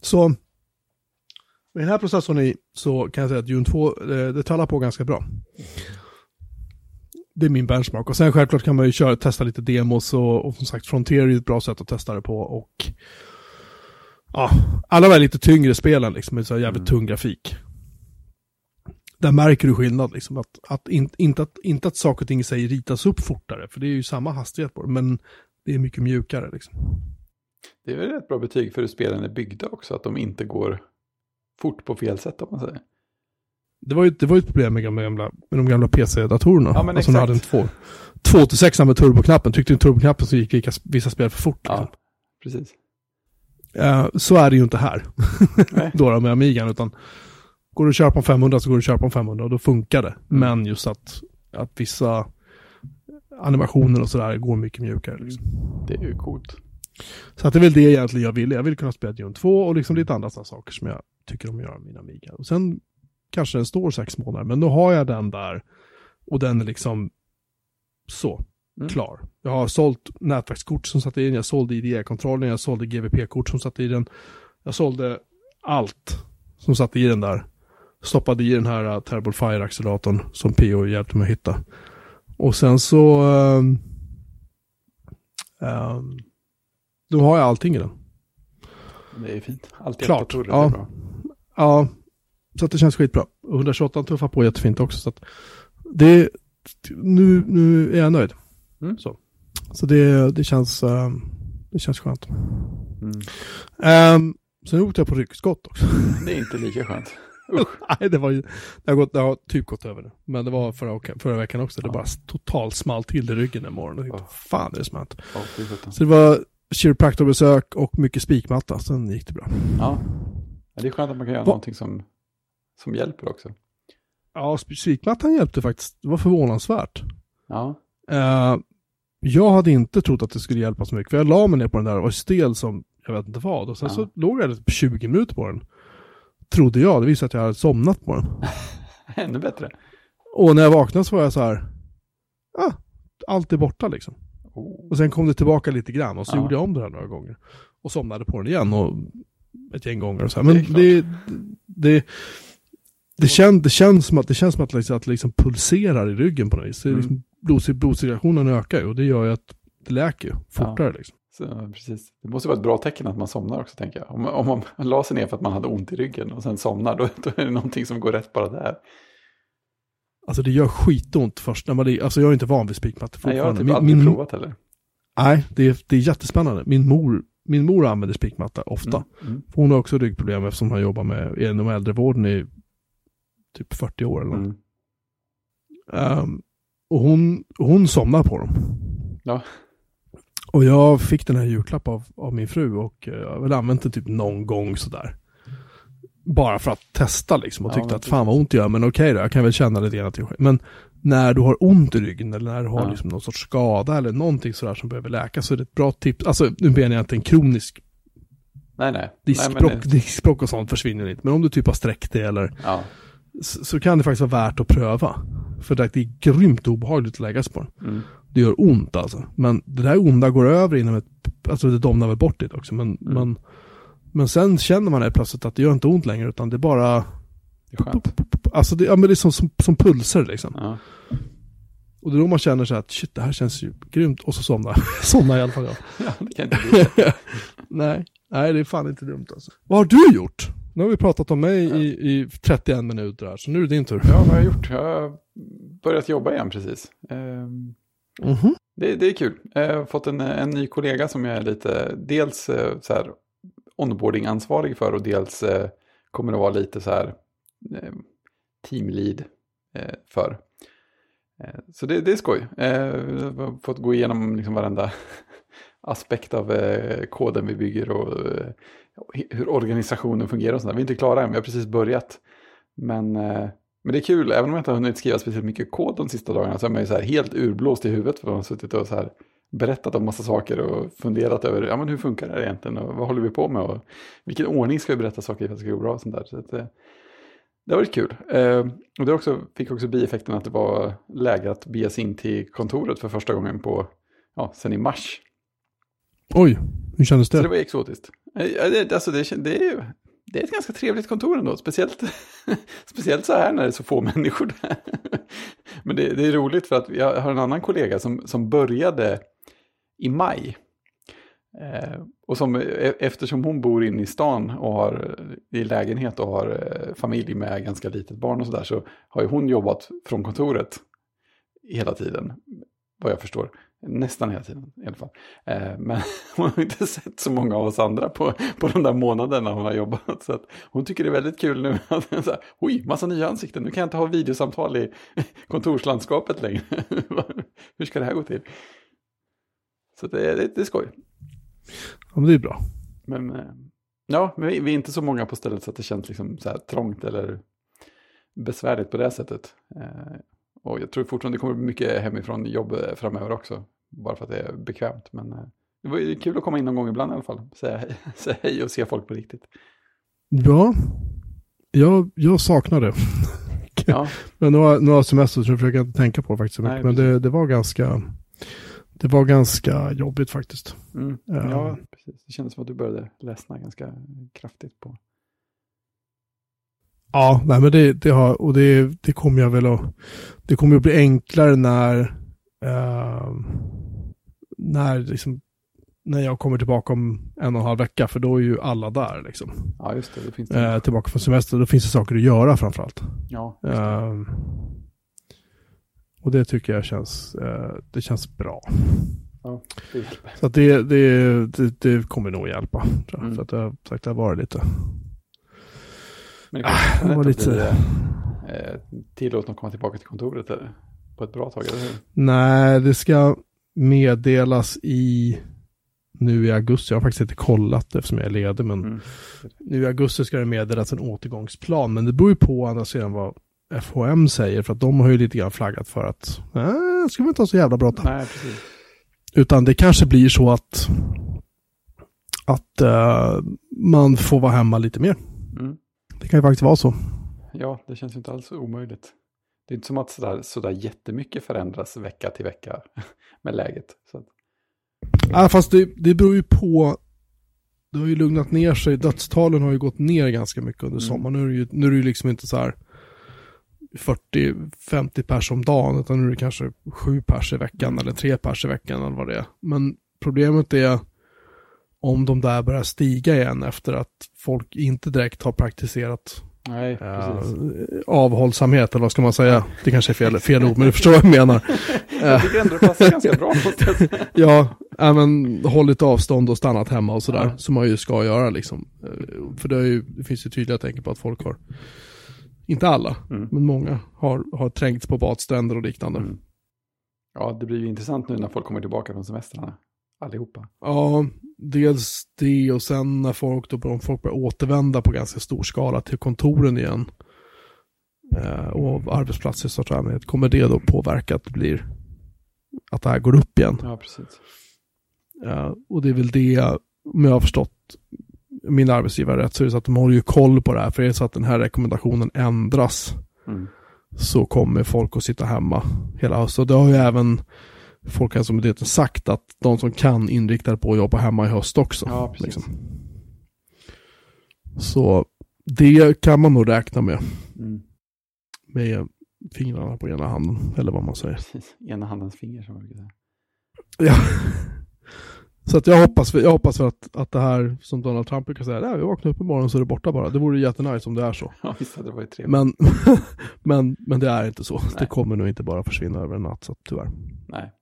Så, med den här processorn i så kan jag säga att Dune 2, det, det talar på ganska bra. Det är min benchmark. Och sen självklart kan man ju köra, testa lite demos och, och som sagt Frontier är ett bra sätt att testa det på. Och ja, alla de här lite tyngre spelen liksom, med så här jävligt mm. tung grafik. Där märker du skillnad, liksom, att, att, in, inte, att, inte att saker och ting i sig ritas upp fortare, för det är ju samma hastighet på det, men det är mycket mjukare. Liksom. Det är väl ett bra betyg för hur spelen är byggda också, att de inte går fort på fel sätt om man säger. Det var ju, det var ju ett problem med, gamla, med de gamla PC-datorerna. Ja, men alltså exakt. hade en 2, 2 till 6 med turboknappen. Tyckte du turboknappen så gick vissa, vissa spel för fort. Ja, liksom. precis. Uh, så är det ju inte här. då, då med Amigan, utan går du att köra på en 500 så går du att köra på en 500 och då funkar det. Mm. Men just att, att vissa animationer och sådär går mycket mjukare. Liksom. Det är ju coolt. Så att det är väl det egentligen jag vill. Jag vill kunna spela Dune 2 och liksom lite andra saker som jag tycker om att göra med min Amiga. Och sen kanske den står sex månader, men då har jag den där och den är liksom så, mm. klar. Jag har sålt nätverkskort som satt i den, jag sålde IDE-kontrollen, jag sålde GVP-kort som satt i den. Jag sålde allt som satt i den där. Stoppade i den här uh, Terrible Fire-acceleratorn som PO hjälpte mig att hitta. Och sen så... Um, um, då har jag allting i den. Det är fint. Allt Klart. Ja. Är bra. ja, så att det känns skitbra. Och 128 tuffar på jättefint också. Så att det, nu, nu är jag nöjd. Mm. Så, så det, det, känns, um, det känns skönt. Mm. Um, sen åkte jag på ryggskott också. Det är inte lika skönt. Nej, det var ju, det har, gått, det har typ gått över nu. Men det var förra, förra veckan också. Det ja. bara totalt small till i ryggen en morgon. Och tänkte, oh. fan är det smält. Oh, så det var kiropraktorbesök och mycket spikmatta. Sen gick det bra. Ja, det är skönt att man kan göra Va? någonting som, som hjälper också. Ja, spikmattan hjälpte faktiskt. Det var förvånansvärt. Ja. Uh, jag hade inte trott att det skulle hjälpa så mycket. För jag la mig ner på den där och var stel som jag vet inte vad. Och sen ja. så låg jag på 20 minuter på den. Trodde jag. Det visade att jag hade somnat på den. Ännu bättre. Och när jag vaknade så var jag så här. Ah, allt är borta liksom. Och sen kom det tillbaka lite grann och så ja. gjorde jag om det här några gånger. Och somnade på den igen och ett gäng gånger och så här. Men det, det, det, det, kän, det känns som att det känns som att, liksom, att det liksom pulserar i ryggen på något vis. Mm. Liksom, blod, blodcirkulationen ökar ju och det gör ju att det läker ju fortare. Ja. Liksom. Så, precis. Det måste vara ett bra tecken att man somnar också tänker jag. Om, om man la sig ner för att man hade ont i ryggen och sen somnar, då, då är det någonting som går rätt bara där. Alltså det gör skitont först när man, alltså jag är inte van vid spikmattor Nej, jag har typ aldrig min, provat heller. Nej, det är, det är jättespännande. Min mor, min mor använder spikmatta ofta. Mm, mm. Hon har också ryggproblem eftersom hon jobbar med inom äldrevården i typ 40 år eller något. Mm. Um, och hon, hon somnar på dem. Ja. Och jag fick den här julklapp av, av min fru och jag har väl använt den typ någon gång sådär bara för att testa liksom och tyckte ja, att fan vad ont det gör, men okej då, jag kan väl känna lite grann att det Men när du har ont i ryggen eller när du har ja. liksom någon sorts skada eller någonting sådär som behöver läkas så är det ett bra tips. Alltså nu menar jag inte en kronisk nej, nej. Diskbrock, nej, diskbrock och sånt försvinner inte. Men om du typ har sträckt det eller ja. så, så, kan det faktiskt vara värt att pröva. För det är grymt obehagligt att lägga sig på den. Mm. Det gör ont alltså. Men det där onda går över inom ett, alltså det domnar väl bort lite också. Men, mm. men Men sen känner man helt plötsligt att det gör inte ont längre utan det är bara... Det är skönt. Alltså det, ja, men det är som, som, som pulser liksom. Ja. Och det är då man känner så här att shit det här känns ju grymt. Och så somnar somnar i alla fall jag. ja, det kan inte bli Nej, nej det är fan inte dumt alltså. Vad har du gjort? Nu har vi pratat om mig i, i 31 minuter här, så nu är det din tur. Ja, vad har jag gjort? Jag har börjat jobba igen precis. Um, Mhm. det, det är kul. Jag har fått en, en ny kollega som jag är lite, dels eh, så här onboarding-ansvarig för och dels eh, kommer att vara lite så här eh, teamlead eh, för. Eh, Så det, det är skoj. Eh, fått gå igenom liksom varenda aspekt av eh, koden vi bygger och eh, hur organisationen fungerar och sådär. Vi är inte klara än, vi har precis börjat. Men, eh, men det är kul, även om jag inte har hunnit skriva speciellt mycket kod de sista dagarna så är man ju så här helt urblåst i huvudet för man har suttit och så här berättat om massa saker och funderat över ja, men hur funkar det här egentligen och vad håller vi på med och vilken ordning ska vi berätta saker i för att det ska gå bra och sånt där. Så att, eh, det har varit kul. Eh, och det också, fick också bieffekten att det var läge att bege sig in till kontoret för första gången på, ja, sen i mars. Oj, hur kändes Så det det? var exotiskt. Eh, det, alltså det, det, det är ett ganska trevligt kontor ändå, speciellt, speciellt så här när det är så få människor där. Men det, det är roligt för att jag har en annan kollega som, som började i maj. Eh, och som, e- eftersom hon bor inne i stan och har i lägenhet och har eh, familj med ganska litet barn och sådär så har ju hon jobbat från kontoret hela tiden, vad jag förstår. Nästan hela tiden i alla fall. Eh, men hon har inte sett så många av oss andra på, på de där månaderna hon har jobbat. Så hon tycker det är väldigt kul nu. att så här, Oj, massa nya ansikten. Nu kan jag inte ha videosamtal i kontorslandskapet längre. Hur ska det här gå till? Så det, det, det är skoj. Ja, men det är bra. Men eh, ja, men vi, vi är inte så många på stället så att det känns liksom så trångt eller besvärligt på det sättet. Eh, och jag tror fortfarande det kommer mycket hemifrån jobb eh, framöver också. Bara för att det är bekvämt. Men eh, det var kul att komma in någon gång ibland i alla fall. Säga hej, säga hej och se folk på riktigt. Ja, jag, jag saknar det. Ja, Men har jag semester så nu försöker jag inte tänka på faktiskt. Nej, Men det, det var ganska... Det var ganska jobbigt faktiskt. mm, Ja. ja precis. Det kändes som att du började ledsna ganska kraftigt på. Ja, nej men det, det har, och det, det kommer jag väl att, det kommer att bli enklare när, eh, när liksom, när jag kommer tillbaka om en och en halv vecka, för då är ju alla där liksom. Ja, just det. Det finns det. Eh, tillbaka från semester, då finns det saker att göra framförallt. ja, just det. Eh, och det tycker jag känns, eh, det känns bra. ja, det. Så att det, det, det, det kommer nog hjälpa. Tror jag. Mm. För att det har sagt, det har varit lite. Men Ah, det det var var lite- lite... Eh, tillåtna att komma tillbaka till kontoret eller? på ett bra tag, eller hur? Nej, det ska meddelas i nu i augusti. Jag har faktiskt inte kollat eftersom jag är ledig, men Mm. nu i augusti ska det meddelas en återgångsplan. Men det beror ju på å andra sidan vad FHM säger, för att de har ju lite grann flaggat för att äh, ska vi inte ha så jävla bråttom. Nej, precis. Utan det kanske blir så att att eh, man får vara hemma lite mer. Mm. Det kan ju faktiskt vara så. Ja, det känns ju inte alls omöjligt. Det är inte som att sådär, sådär jättemycket förändras vecka till vecka med läget. Så att, Ja, fast det, det beror ju på. Det har ju lugnat ner sig. Dödstalen har ju gått ner ganska mycket under Mm. sommaren. Nu är det ju, nu är det ju liksom inte så här 40-50 pers om dagen. Utan nu är det kanske 7 pers i veckan Mm. eller 3 pers i veckan eller vad det är. Men problemet är om de där börjar stiga igen efter att folk inte direkt har praktiserat nej, precis. avhållsamhet eller vad ska man säga. Det kanske är fel, fel ord men du förstår vad jag menar. Jag tycker ändå det passar ganska bra. Ja, men hållit avstånd och stannat hemma och sådär. Ja. Som man ju ska göra liksom. Eh, För det, ju, det finns ju tydliga tecken på att folk har, inte alla, Mm. men många har, har trängts på badstränder och liknande. Mm. Ja, det blir ju intressant nu när folk kommer tillbaka från semestrarna. Allihopa. Ja, dels det och sen när folk, då, om folk börjar återvända på ganska stor skala till kontoren igen. Eh, och arbetsplatser i största allmänhet. Kommer det då påverka att det blir, att det här går upp igen? Ja, precis. Ja, och det är väl det, om jag har förstått min arbetsgivare rätt, så är det så att de håller ju koll på det här. För är det så att den här rekommendationen ändras Mm. så kommer folk att sitta hemma hela hösten. Det har ju även Folkhälsomyndigheten sagt att de som kan inrikta det på att jobba hemma i höst också. Ja, liksom. Så det kan man nog räkna med. Mm. Med fingrarna på ena handen, eller vad man säger. Precis, ena handens finger som man brukar säga. Ja. Så att jag hoppas, jag hoppas att, att det här som Donald Trump brukar säga, vi vaknar upp imorgon så är det borta bara. Det vore jättenice om det är så. Ja, visst det var ju trevligt. Men, men, men det är inte så. Nej. Det kommer nog inte bara försvinna över en natt, så tyvärr. Nej.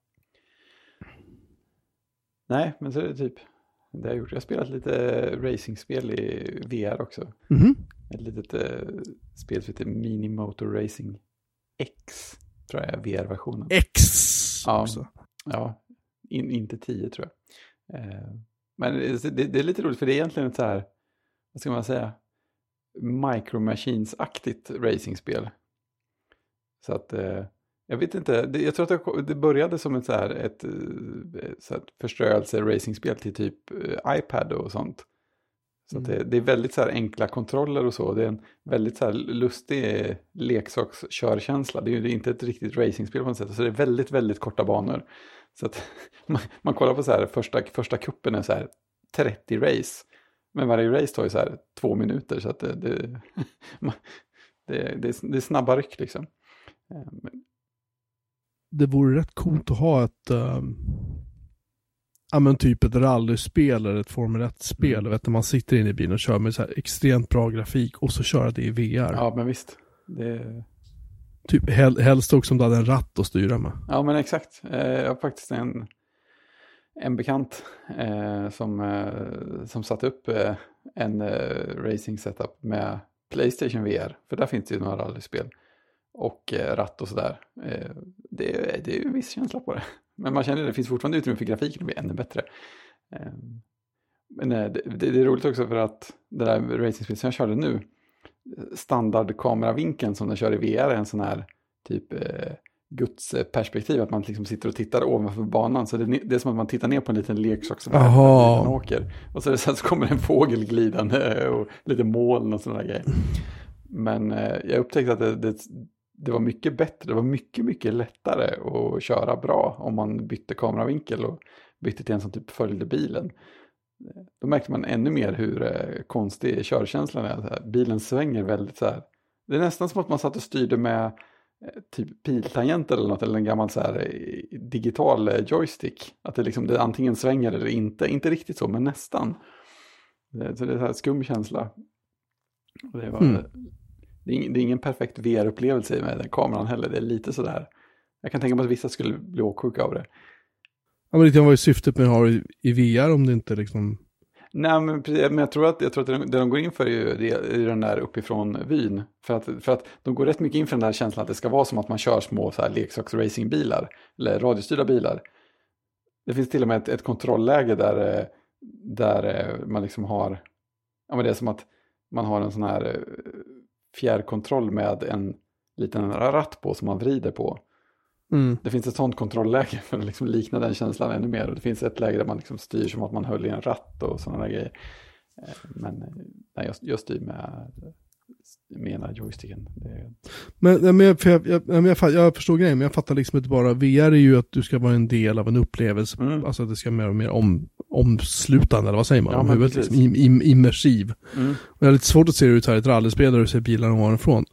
Nej, men så är det typ det jag har gjort. Jag har spelat lite racingspel i VR också. Mm -hmm. Ett litet uh, spel som heter Mini Motor Racing X, tror jag är VR-versionen. X ja, också. Ja, in, inte 10 tror jag. Uh, men det, det, är lite roligt för det är egentligen ett så här, vad ska man säga, Micro Machines-aktigt racingspel. Så att uh, jag vet inte, jag tror att det började som ett, så här, ett, eh, så här förströelse-racingspel till typ eh, iPad och sånt. Så mm. det, det, är väldigt så här enkla kontroller och så. Det är en väldigt så här lustig leksakskörkänsla. Det är ju inte ett riktigt racingspel på något sätt. Så det är väldigt, väldigt korta banor. Så att man, man kollar på så här, första, första kuppen är så här 30 race. Men varje race tar ju så här två minuter. Så att det, det, det, det, det är snabba ryck liksom. Det vore rätt coolt att ha ett um, ja men typ ett rallyspel eller ett Formel 1-spel. Mm. Vet, man sitter inne i bilen och kör med så här extremt bra grafik och så köra det i VR. Ja men visst. Det... Typ hel, helst också om du hade en ratt att styra med. Ja men exakt. Eh, jag har faktiskt en, en bekant eh, som, eh, som satte upp eh, en eh, racing setup med Playstation VR. För där finns det ju några rallyspel och eh, ratt och sådär. Eh, det, det är ju en viss känsla på det. Men man känner att det finns fortfarande utrymme för grafiken att bli ännu bättre. Eh, men det, det, är roligt också för att det där racingspelet som jag körde nu, standardkameravinkeln som den kör i VR är en sån här typ Guds perspektiv, att man liksom sitter och tittar ovanför banan. Så det, det är som att man tittar ner på en liten leksak som man åker. Och så, så, så kommer en fågel glidande och lite moln och sådana grejer. Men jag upptäckte att det, det, det var mycket bättre, det var mycket, mycket lättare att köra bra om man bytte kameravinkel och bytte till en som typ följde bilen. Då märkte man ännu mer hur eh, konstig körkänslan är. Bilen svänger väldigt så här. Det är nästan som att man satt och styrde med eh, typ piltangenter eller något, eller en gammal så här eh, digital joystick. Att det liksom det antingen svänger eller inte, inte riktigt så, men nästan. Så det är så här skum känsla. Det var, mm. Det är, ingen, det är ingen perfekt VR-upplevelse med den kameran heller. Det är lite sådär. Jag kan tänka mig att vissa skulle bli åksjuka av det. Ja, men vad är syftet med att ha det i VR om det inte liksom... Nej, men, men jag tror att, jag tror att det, de går in för är ju det, är den där uppifrån vyn. För att, för att de går rätt mycket in för den där känslan att det ska vara som att man kör små så här leksaksracingbilar. Eller radiostyrda bilar. Det finns till och med ett, ett kontrollläge där, eh, där eh, man liksom har... Ja, men det är som att man har en sån här eh, fjärrkontroll med en liten ratt på som man vrider på. Mm. Det finns ett sånt kontrollläge för att liksom likna den känslan ännu mer. Och det finns ett läge där man liksom styr som att man höll i en ratt och sådana grejer. Eh, men eh, nej, jag, jag styr med, med ena joysticken. Det... Men, men, jag, jag, jag, jag, jag förstår grejen, men jag fattar liksom inte bara. VR är ju att du ska vara en del av en upplevelse. Mm. Alltså att det ska vara mer och mer om, omslutande, eller vad säger man? Ja, om huvudet, liksom, im, im, immersiv. Mm. Och jag har lite svårt att se det ut här i ett rallyspel där du ser bilarna ovanifrån.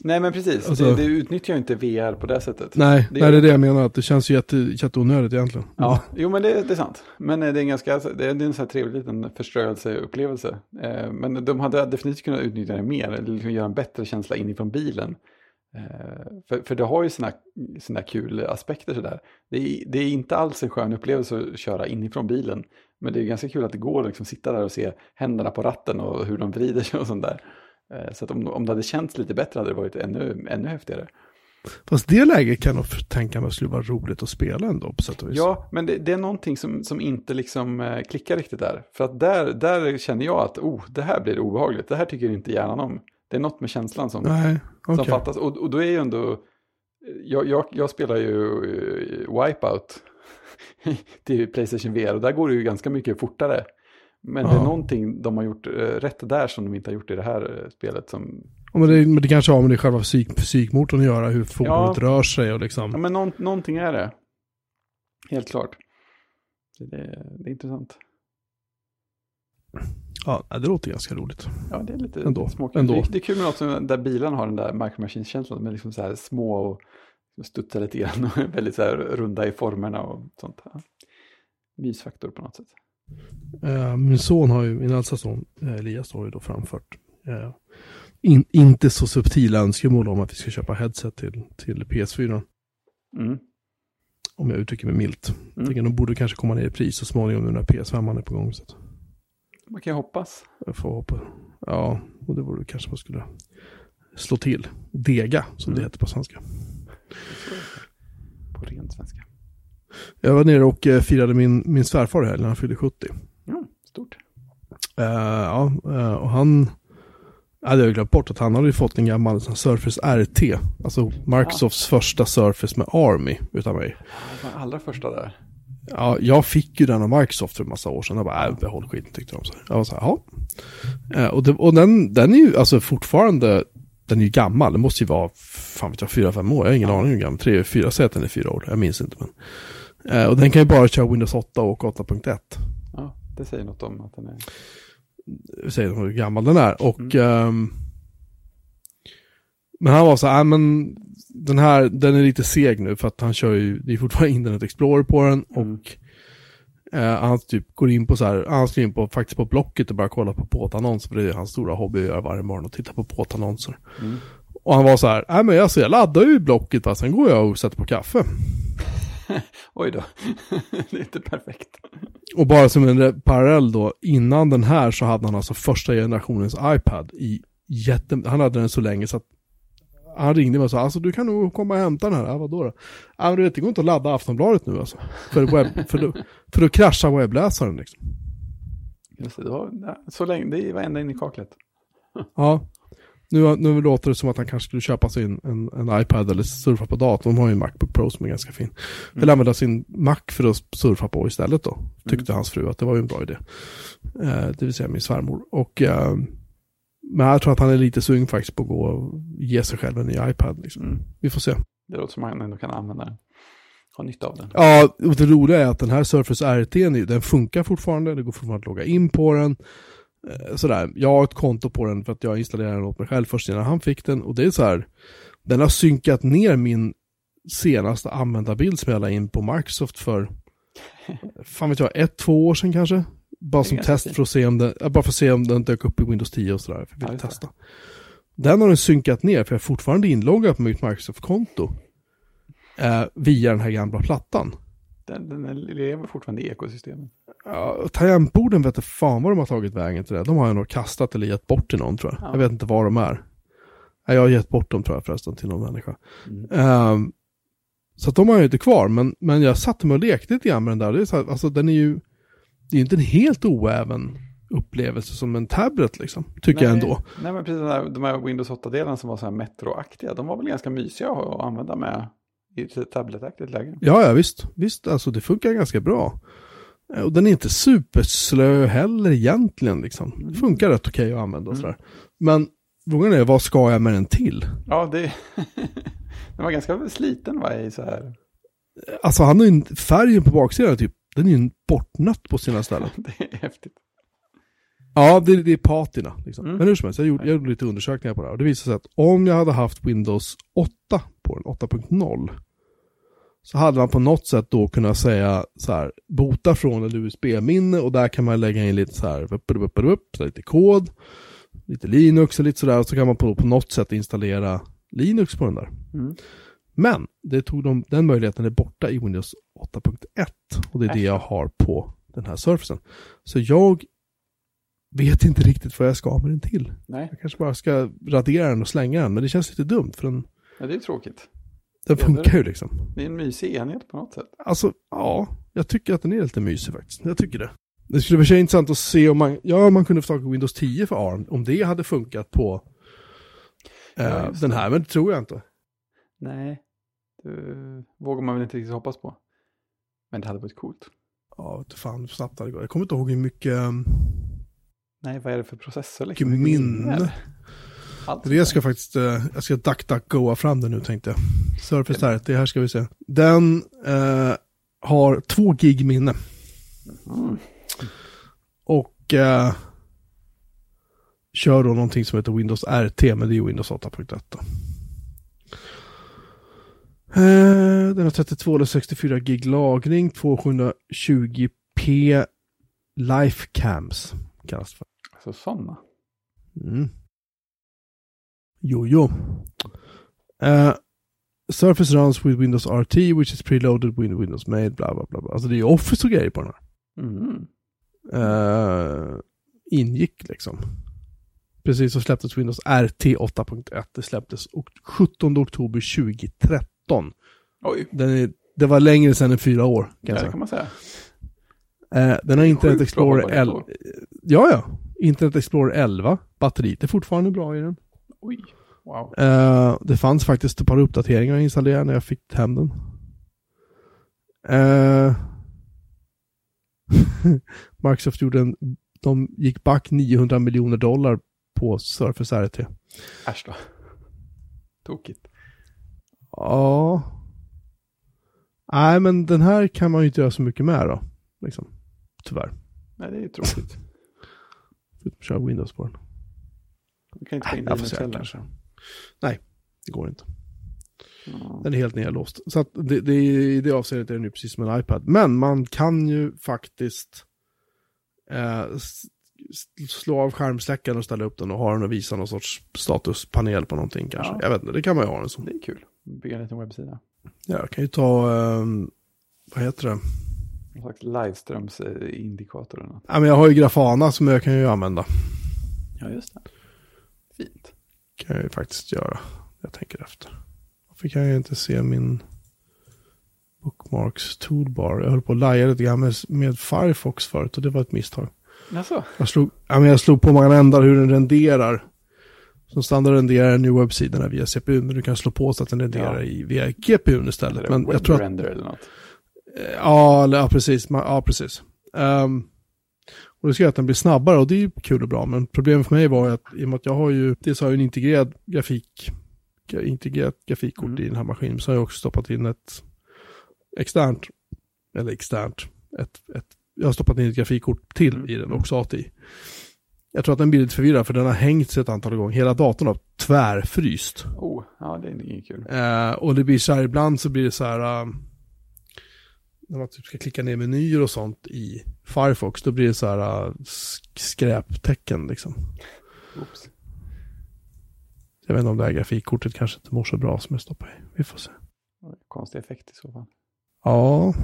Nej men precis, alltså, det, det utnyttjar ju inte VR på det sättet. Nej, det, nej, det är det jag menar, att det känns ju jätte, jätteonödigt egentligen. Ja, jo men det, det är sant. Men eh, det är en ganska, det är, en sån här trevlig liten förströelseupplevelse. Eh, men de hade definitivt kunnat utnyttja det mer, eller liksom göra en bättre känsla inifrån bilen. Eh, för, för det har ju sina, sina kul aspekter sådär. Det är, det är inte alls en skön upplevelse att köra inifrån bilen. Men det är ganska kul att det går att liksom sitta där och se händerna på ratten och hur de vrider sig och sånt där. Eh, så att om, om det hade känts lite bättre hade det varit ännu, ännu häftigare. Fast det läget kan jag tänka mig skulle vara roligt att spela ändå på sätt och vis. Ja, men det, det är någonting som, som inte liksom eh, klickar riktigt där. För att där, där känner jag att oh, det här blir obehagligt. Det här tycker inte hjärnan om. Det är något med känslan som, Nej, okay. som fattas. Och, och då är ju ändå, jag, jag, jag spelar ju uh, Wipeout till Playstation VR och där går det ju ganska mycket fortare. Men ja. det är någonting de har gjort uh, rätt där som de inte har gjort i det här uh, spelet. Som... Ja, men, det, men det kanske har med det själva fysik, fysikmotorn att göra, hur fordonet ja. rör sig och liksom. Ja, men någon, någonting är det. Helt klart. Det, det, det är intressant. Ja, det låter ganska roligt. Ja, det är lite Ändå. småkul. Ändå. Det, det är kul med något som, där bilarna har den där Micro Machines-känslan. Med liksom så här små och studsar lite grann och väldigt så här runda i formerna och sånt. Ja. Mysfaktor på något sätt. Uh, min son har ju, min äldsta son uh, Elias har ju då framfört uh, in, inte så subtila önskemål om att vi ska köpa headset till, till PS4. Mm. Om jag uttrycker mig milt. Mm. Tänker de borde kanske komma ner i pris så småningom nu när PS5 är på gång. Så Man kan hoppas. Jag får hoppas. Ja, och det borde kanske man skulle slå till. Dega, som mm. det heter på svenska. På ren svenska. Jag var nere och eh, firade min, min svärfar här när han fyllde 70. Mm, stort. Uh, ja, uh, och han jag hade glömt bort att han hade fått en gammal Surface RT. Alltså Microsofts ja. första Surface med Army utav mig. Den allra första där. Ja, jag fick ju den av Microsoft för en massa år sedan. Jag bara, äh, behåll skiten tyckte de. Så jag var så här, ja. Eh, och, det, och den, den är ju alltså fortfarande, den är ju gammal. Det måste ju vara, fan vet jag, fyra, fem år. Jag har ingen ja. aning hur gammal. Tre, fyra säten är fyra år. Jag minns inte. Men. Eh, och den kan ju bara köra Windows 8 och 8.1. Ja, det säger något om att den är säger hur gammal den är. Och mm. um, men han var så här, äh, men den här, den är lite seg nu för att han kör ju, det är fortfarande Internet Explorer på den mm. och uh, han typ går in på så här, han ska in på, faktiskt på Blocket och börjar kolla på båtannonser för det är hans stora hobby att göra varje morgon och titta på båtannonser. Mm. Och han var så här, nej äh, men alltså jag laddar ju Blocket va, sen går jag och sätter på kaffe. Oj då, det är inte perfekt. Och bara som en parallell då, innan den här så hade han alltså första generationens iPad i jätte... Han hade den så länge så att han ringde mig och sa, alltså du kan nog komma och hämta den här. Ja, vadå då? Ja, men du vet, det går inte att ladda Aftonbladet nu alltså. För, webb, för, då, för då kraschar webbläsaren liksom. Just det, det var, så länge, det var ända in i kaklet. Ja. Nu, nu låter det som att han kanske skulle köpa sig en, en, en iPad eller surfa på datorn. De har ju en Macbook Pro som är ganska fin. Mm. Vill använda sin Mac för att surfa på istället då. Tyckte mm. hans fru att det var ju en bra idé. Eh, det vill säga min svärmor. Och, eh, men jag tror att han är lite sugen faktiskt på att gå och ge sig själv en ny iPad. Liksom. Mm. Vi får se. Det låter som att han ändå kan använda den. Ha nytta av den. Ja, och det roliga är att den här Surface RT, den funkar fortfarande. Det går fortfarande att logga in på den. Eh, sådär, jag har ett konto på den för att jag installerade den åt mig själv först innan han fick den. Och det är så här, den har synkat ner min senaste användarbild som jag la in på Microsoft för, fan vet jag, ett, två år sedan kanske. Bara som test för att se om den, bara för att se om den dök upp i Windows 10 och sådär. För att ja, testa. Den har den synkat ner för jag är fortfarande inloggad på mitt Microsoft-konto. Eh, via den här gamla plattan. Den, den lever fortfarande i ekosystemet. Ja, tangentborden vet inte fan var de har tagit vägen till det. De har jag nog kastat eller gett bort till någon tror jag. Ja. Jag vet inte var de är. Jag har gett bort dem tror jag förresten till någon människa. Mm. Um, så de har jag inte kvar, men, men jag satte mig och lekte lite grann med den där. Det är så här, alltså den är ju, det är inte en helt oäven upplevelse som en tablet liksom, tycker nej, jag ändå. Nej, men precis de här, de här Windows 8-delarna som var så här Metro-aktiga, de var väl ganska mysiga att använda med i ett tabletaktigt läge. Ja, ja visst. Visst, alltså det funkar ganska bra. Och den är inte superslö heller egentligen liksom. Det mm. funkar rätt okej att använda och mm. sådär. Men frågan är, vad ska jag med den till? Ja, det... den var ganska sliten va, i så här. Alltså han har ju färgen på baksidan typ, den är ju bortnött på sina ställen. det är häftigt. Ja, det, det är patina. Liksom. Mm. Men hur som helst, jag gjorde, jag gjorde lite undersökningar på det här. Och det visade sig att om jag hade haft Windows 8 på den, 8.0, så hade man på något sätt då kunnat säga så här, bota från ett USB-minne och där kan man lägga in lite så här, upp, upp, upp, upp, lite kod, lite Linux och lite sådär, och så kan man på, på något sätt installera Linux på den där. Mm. Men det tog de, den möjligheten är borta i Windows 8.1 och det är det jag har på den här surfacen. Så jag vet inte riktigt vad jag ska med den till. Nej. Jag kanske bara ska radera den och slänga den, men det känns lite dumt för den... Ja, det är tråkigt. Den funkar ju liksom. Det är en mysig enhet på något sätt. Alltså, ja, jag tycker att den är lite mysig faktiskt. Jag tycker det. Det skulle vara intressant att se om man, ja, man kunde få tag på Windows 10 för ARM, om det hade funkat på eh, ja, den här, men det tror jag inte. Nej, det vågar man väl inte riktigt hoppas på. Men det hade varit coolt. Ja, vet fan hur snabbt det går. Jag kommer inte ihåg hur mycket... Um, Nej, vad är det för processor? Liksom? Mycket minne. Allt det ska faktiskt, uh, jag ska duck-duck-goa fram det nu tänkte jag. Surface här, det här ska vi se. Den uh, har två gig minne. Mm. Och uh, kör då någonting som heter Windows RT, men det är Windows 8.1. Eh, den har 32 eller 64 gig lagring, 2720p Lifecams kallas för. Alltså sådana? Mm. Jo. Uh, Surface runs with Windows RT, which is preloaded with Windows Made, bla bla bla. Alltså det är Office och grejer på den här. Mm. Uh, ingick liksom. Precis så släpptes Windows RT 8.1. Det släpptes 17 oktober 2013. Oj. Är, det var längre sedan än fyra år. Kan det kan man säga. Uh, den har Internet Explorer 11. Ja, ja. Internet Explorer 11. Batteriet är fortfarande bra i den. Oj. Wow. Uh, det fanns faktiskt ett par uppdateringar att installera när jag fick hem den. Uh, Microsoft gjorde en, de gick back 900 miljoner dollar på Surface RT. Äsch då. Tokigt. Ja. Nej, men den här kan man ju inte göra så mycket med då. Liksom. Tyvärr. Nej, det är ju tråkigt. Köra Windows på den. Du kan inte få in Linux heller. Nej, det går inte. Mm. Den är helt nedlåst. Så att det, det, i det avseendet är den ju precis som en iPad. Men man kan ju faktiskt eh, slå av skärmsläckaren och ställa upp den och ha den och visa någon sorts statuspanel på någonting kanske. Ja. Jag vet inte, det kan man ju ha den som. Det är kul. Bygga en liten webbsida. Ja, jag kan ju ta, eh, vad heter det? Någon slags liveströmsindikator eller något. Ja, men jag har ju Grafana som jag kan ju använda. Ja, just det. Kan jag ju faktiskt göra. Jag tänker efter. Varför kan jag inte se min Bookmarks toolbar? Jag höll på att laja lite grann med, med Firefox förut och det var ett misstag. Alltså. Jag, slog, ja, men jag slog på många ändar hur den renderar. Som standard renderar nu webbsidorna via CPU, men du kan slå på så att den renderar ja. i, via GPU istället. Men jag tror att, eller något. Ja, ja precis. Ja, precis. Um, och det ska göra att den blir snabbare och det är kul och bra. Men problemet för mig var att i och med att jag har ju, dels har jag en integrerad grafik, integrerat grafikkort mm. i den här maskinen, så har jag också stoppat in ett externt, eller externt, ett, ett, jag har stoppat in ett grafikkort till mm. i den också ATI. Jag tror att den blir lite förvirrad för den har hängt sig ett antal gånger. Hela datorn har tvärfryst. Oh, ja det är inget kul. Eh, och det blir så här, ibland så blir det så här, uh, när man typ ska klicka ner menyer och sånt i Firefox, då blir det så här uh, skräptecken liksom. Oops. Jag vet inte om det här grafikkortet kanske inte mår så bra som jag stoppar i. Vi får se. Konstig effekt i så fall. Ja.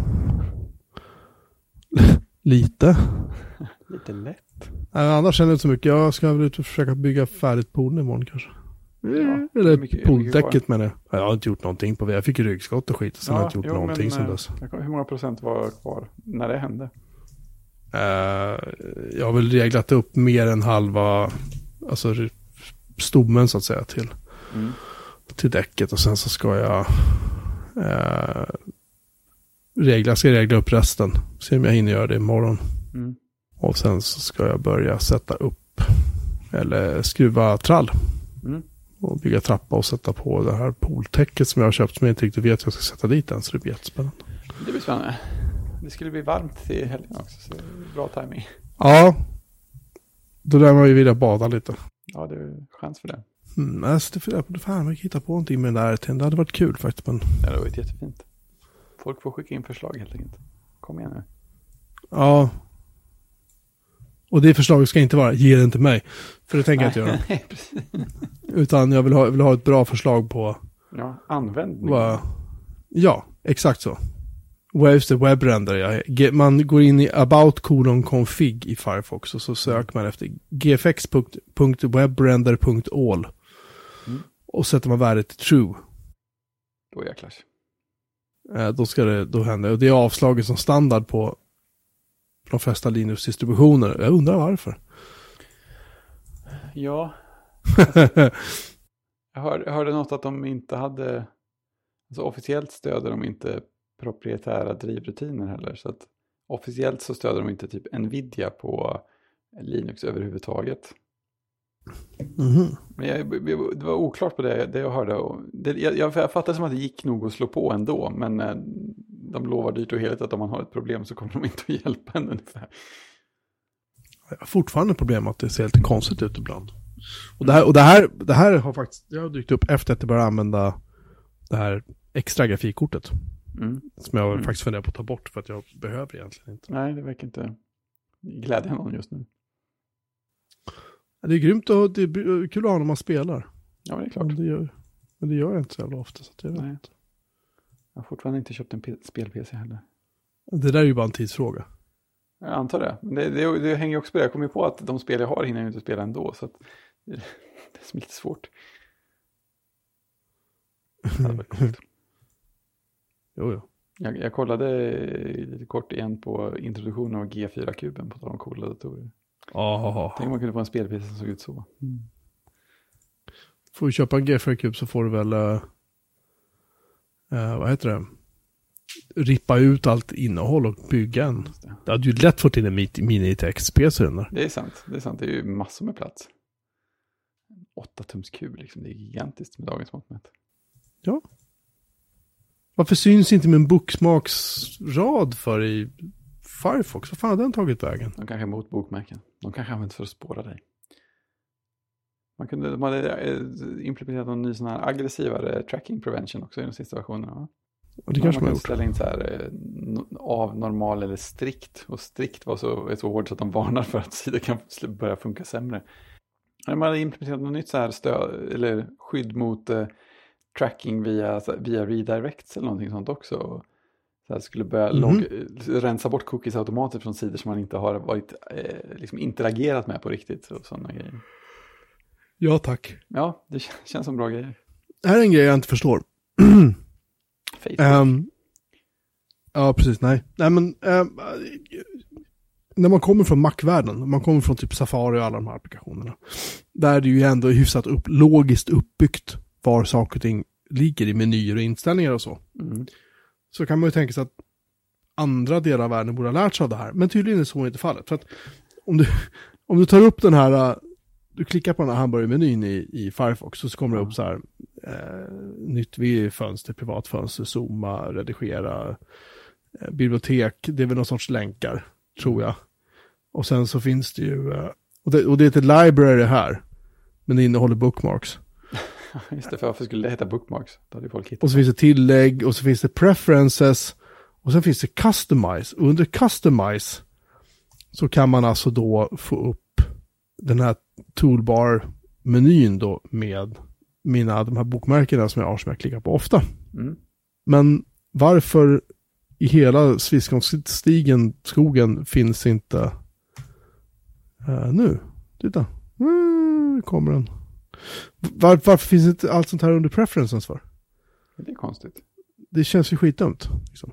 Lite. Lite lätt. Nej, annars känner jag inte så mycket. Jag ska väl ut och försöka bygga färdigt poolen imorgon kanske. Ja, Eller pooldäcket menar jag. Jag har inte gjort någonting på det. Jag fick ryggskott och skit. Så ja, jag har inte gjort jo, någonting men, sen eh, dess. Hur många procent var kvar när det hände? Uh, jag har väl reglat upp mer än halva, alltså stommen så att säga till, mm. till däcket. Och sen så ska jag uh, regla, ska regla upp resten. Se om jag hinner göra det imorgon. Mm. Och sen så ska jag börja sätta upp, eller skruva trall. Mm och bygga trappa och sätta på det här pooltäcket som jag har köpt som jag inte riktigt vet hur jag ska sätta dit än. Så det blir jättespännande. Det blir spännande. Det skulle bli varmt till helgen också, så bra timing. Ja, då lär man ju vilja bada lite. Ja, det är chans för det. Mm, alltså, det får jag fan, man kan hitta på någonting med den där Det hade varit kul faktiskt. Men... Ja, det har varit jättefint. Folk får skicka in förslag helt enkelt. Kom igen nu. Ja, och det förslaget ska inte vara, ge den till mig. För det tänker jag inte göra. Utan jag vill ha, vill ha ett bra förslag på... Ja, användning. Vad, ja, exakt så. Waves webbrender, ja. Man går in i about colon config i Firefox och så söker man efter gfx.webrender.all. Mm. Och sätter man värdet till true. Då jäklar. Eh, då ska det, då hända. Och det är avslaget som standard på de flesta Linux-distributioner. Jag undrar varför. Ja. jag, hörde, jag hörde något att de inte hade, alltså officiellt stöder de inte proprietära drivrutiner heller. Så att officiellt så stöder de inte typ Nvidia på Linux överhuvudtaget. Mm. Men jag, det var oklart på det, det jag hörde. Det, jag, jag fattade som att det gick nog att slå på ändå, men eh, de lovar dyrt och heligt att om man har ett problem så kommer de inte att hjälpa en ungefär. Jag har fortfarande problem att det ser lite konstigt ut ibland. Och det här, och det här, det här har faktiskt, jag har dykt upp efter att jag började använda det här extra grafikkortet. Mm. Som jag mm. faktiskt funderar på att ta bort för att jag behöver egentligen inte. Nej, det verkar inte glädja någon just nu. Det är grymt och det är kul att ha när man spelar. Ja, det är klart. Men det gör, men det gör jag inte så jävla ofta. Så jag, Nej. Jag har fortfarande inte köpt en spel-PC heller. Det där är ju bara en tidsfråga. Jag antar det. Men det, det, det hänger också på det. Jag kommer på att de spel jag har hinner jag inte spela ändå. Så att det är lite svårt. jo, jo. Jag, jag kollade lite kort igen på introduktionen av G4-kuben på tal om coola datorer. Oh. Tänk om man kunde få en spelpjäs som såg ut så. Mm. Får du köpa en G4-kub så får du väl, uh, uh, vad heter det, rippa ut allt innehåll och bygga en. Det. det hade ju lätt fått in en mini-text-PC där. Det är sant, det är sant, det är ju massor med plats. 8 tums kub liksom, det är gigantiskt med dagens mått mätt. Ja. Varför syns inte min bookmarksrad för i Firefox? Vad fan har den tagit vägen? De kanske är emot bokmärken. De kanske använder för att spåra dig. Man kunde, de hade eh, implementerat någon ny sån här aggressivare tracking prevention också i de sista versionerna. Och det kanske man, man gjort. ställa in så här eh, av, normal eller strikt. Och strikt var så, är så hårt så att de varnar för att sidor kan börja funka sämre. Man hade implementerat något nytt så här stöd, eller skydd mot eh, tracking via, via redirects eller någonting sånt också. Så här skulle börja mm -hmm. rensa bort cookies automatiskt från sidor som man inte har varit, eh, liksom interagerat med på riktigt. Och sådana grejer. Ja, tack. Ja, det känns som bra grejer. Det här är en grej jag inte förstår. Um, ja, precis. Nej, nej men um, när man kommer från Mac-världen, man kommer från typ Safari och alla de här applikationerna. Där är det ju ändå hyfsat upp, logiskt uppbyggt var saker och ting ligger i menyer och inställningar och så. Mm. Så kan man ju tänka sig att andra delar av världen borde ha lärt sig av det här. Men tydligen är så inte fallet. För att om du, om du tar upp den här, du klickar på den här hamburgermenyn i, i Firefox så kommer det upp så här, eh, nytt fönster, privat fönster, zooma, redigera, eh, bibliotek, det är väl någon sorts länkar, tror jag. Och sen så finns det ju, eh, och, det, och det heter library här, men det innehåller bookmarks. Just det, för varför skulle det heta bookmarks? Då hade folk hittat och så finns det tillägg och så finns det preferences och sen finns det customize. Och under customize så kan man alltså då få upp den här toolbar-menyn då med mina, de här bokmärkena som jag har som jag klickar på ofta. Mm. Men varför i hela Sviskonsstigen, skogen, finns inte uh, nu? Titta, mm, kommer den. Var, varför finns inte allt sånt här under preferences för? Det är konstigt. Det känns ju skitdumt. Liksom.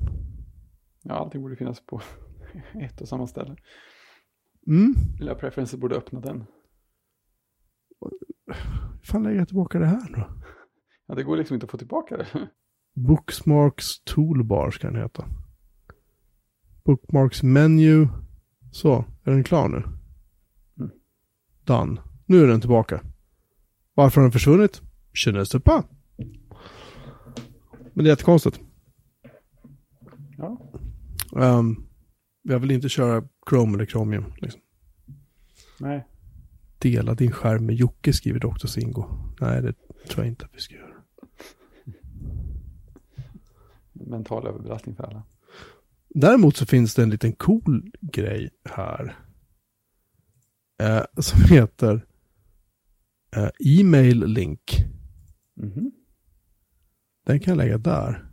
Ja, allting borde finnas på ett och samma ställe. Mm. Lilla preferences borde öppna den. Hur fan lägger jag tillbaka det här då? Ja, det går liksom inte att få tillbaka det. Bookmarks Toolbar ska den heta. Bookmarks Menu. Så, är den klar nu? Mm. Done. Nu är den tillbaka. Varför har den försvunnit? Pas. Men det är jättekonstigt. Ja. Um, jag vill inte köra Chrome eller Chromium. Liksom. Nej. Dela din skärm med Jocke, skriver Dr. Singo. Nej, det tror jag inte att vi ska göra. Mental överbelastning för alla. Däremot så finns det en liten cool grej här. Eh, som heter uh, e-mail link. Mm -hmm. Den kan jag lägga där.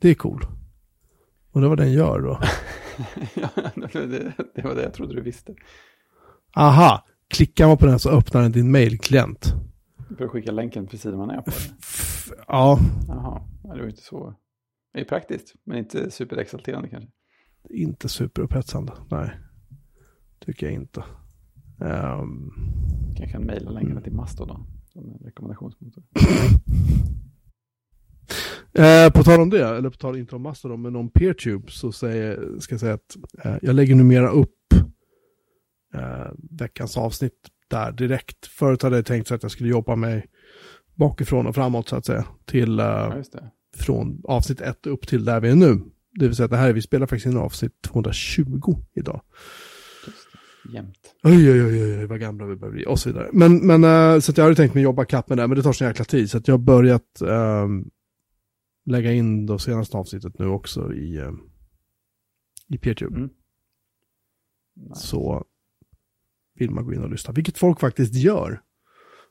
Det är cool. Och det var den gör då. ja, det, det, var det jag trodde du visste. Aha, klickar man på den så öppnar den din mailklient. För att skicka länken precis där man är på det? Ja. Jaha, det var inte så. Det är praktiskt, men inte superexalterande kanske. Inte superupphetsande, nej. Tycker jag inte. Um, jag kan mejla länkarna till Mastodon som en rekommendationsmotor. eh, på tal om det, eller på tal inte om Mastodon, men om PeerTube så säger, ska jag säga att eh, jag lägger numera upp eh, veckans avsnitt där direkt. Förut hade jag tänkt så att jag skulle jobba mig bakifrån och framåt så att säga. Till, eh, ja, från avsnitt ett upp till där vi är nu. Det vill säga att det här, vi spelar faktiskt in avsnitt 220 idag. jämt. Oj, oj, oj, oj, vad gamla vi börjar bli och så vidare. Men, men uh, så jag hade tänkt mig jobba kapp med det, men det tar så jäkla tid. Så att jag har börjat um, lägga in det senaste avsnittet nu också i, um, i PeerTube. Mm. Nice. Så vill man gå in och lyssna, vilket folk faktiskt gör,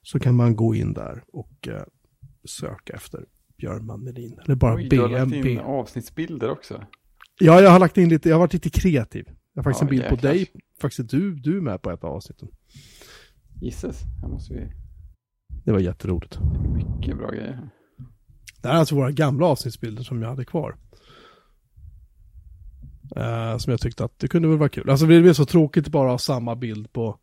så kan man gå in där och uh, söka efter Björn Melin. Eller bara Oj, BMB. Du har lagt in avsnittsbilder också. Ja, jag har lagt in lite, jag har varit lite kreativ. Jag har faktiskt ja, en bild på dig, faktiskt du, du är med på ett av avsnitten. Gisses, här måste vi... Det var jätteroligt. Mycket bra grejer. Det här är alltså våra gamla avsnittsbilder som jag hade kvar. Uh, som jag tyckte att det kunde väl vara kul. Alltså det blir så tråkigt bara att ha samma bild på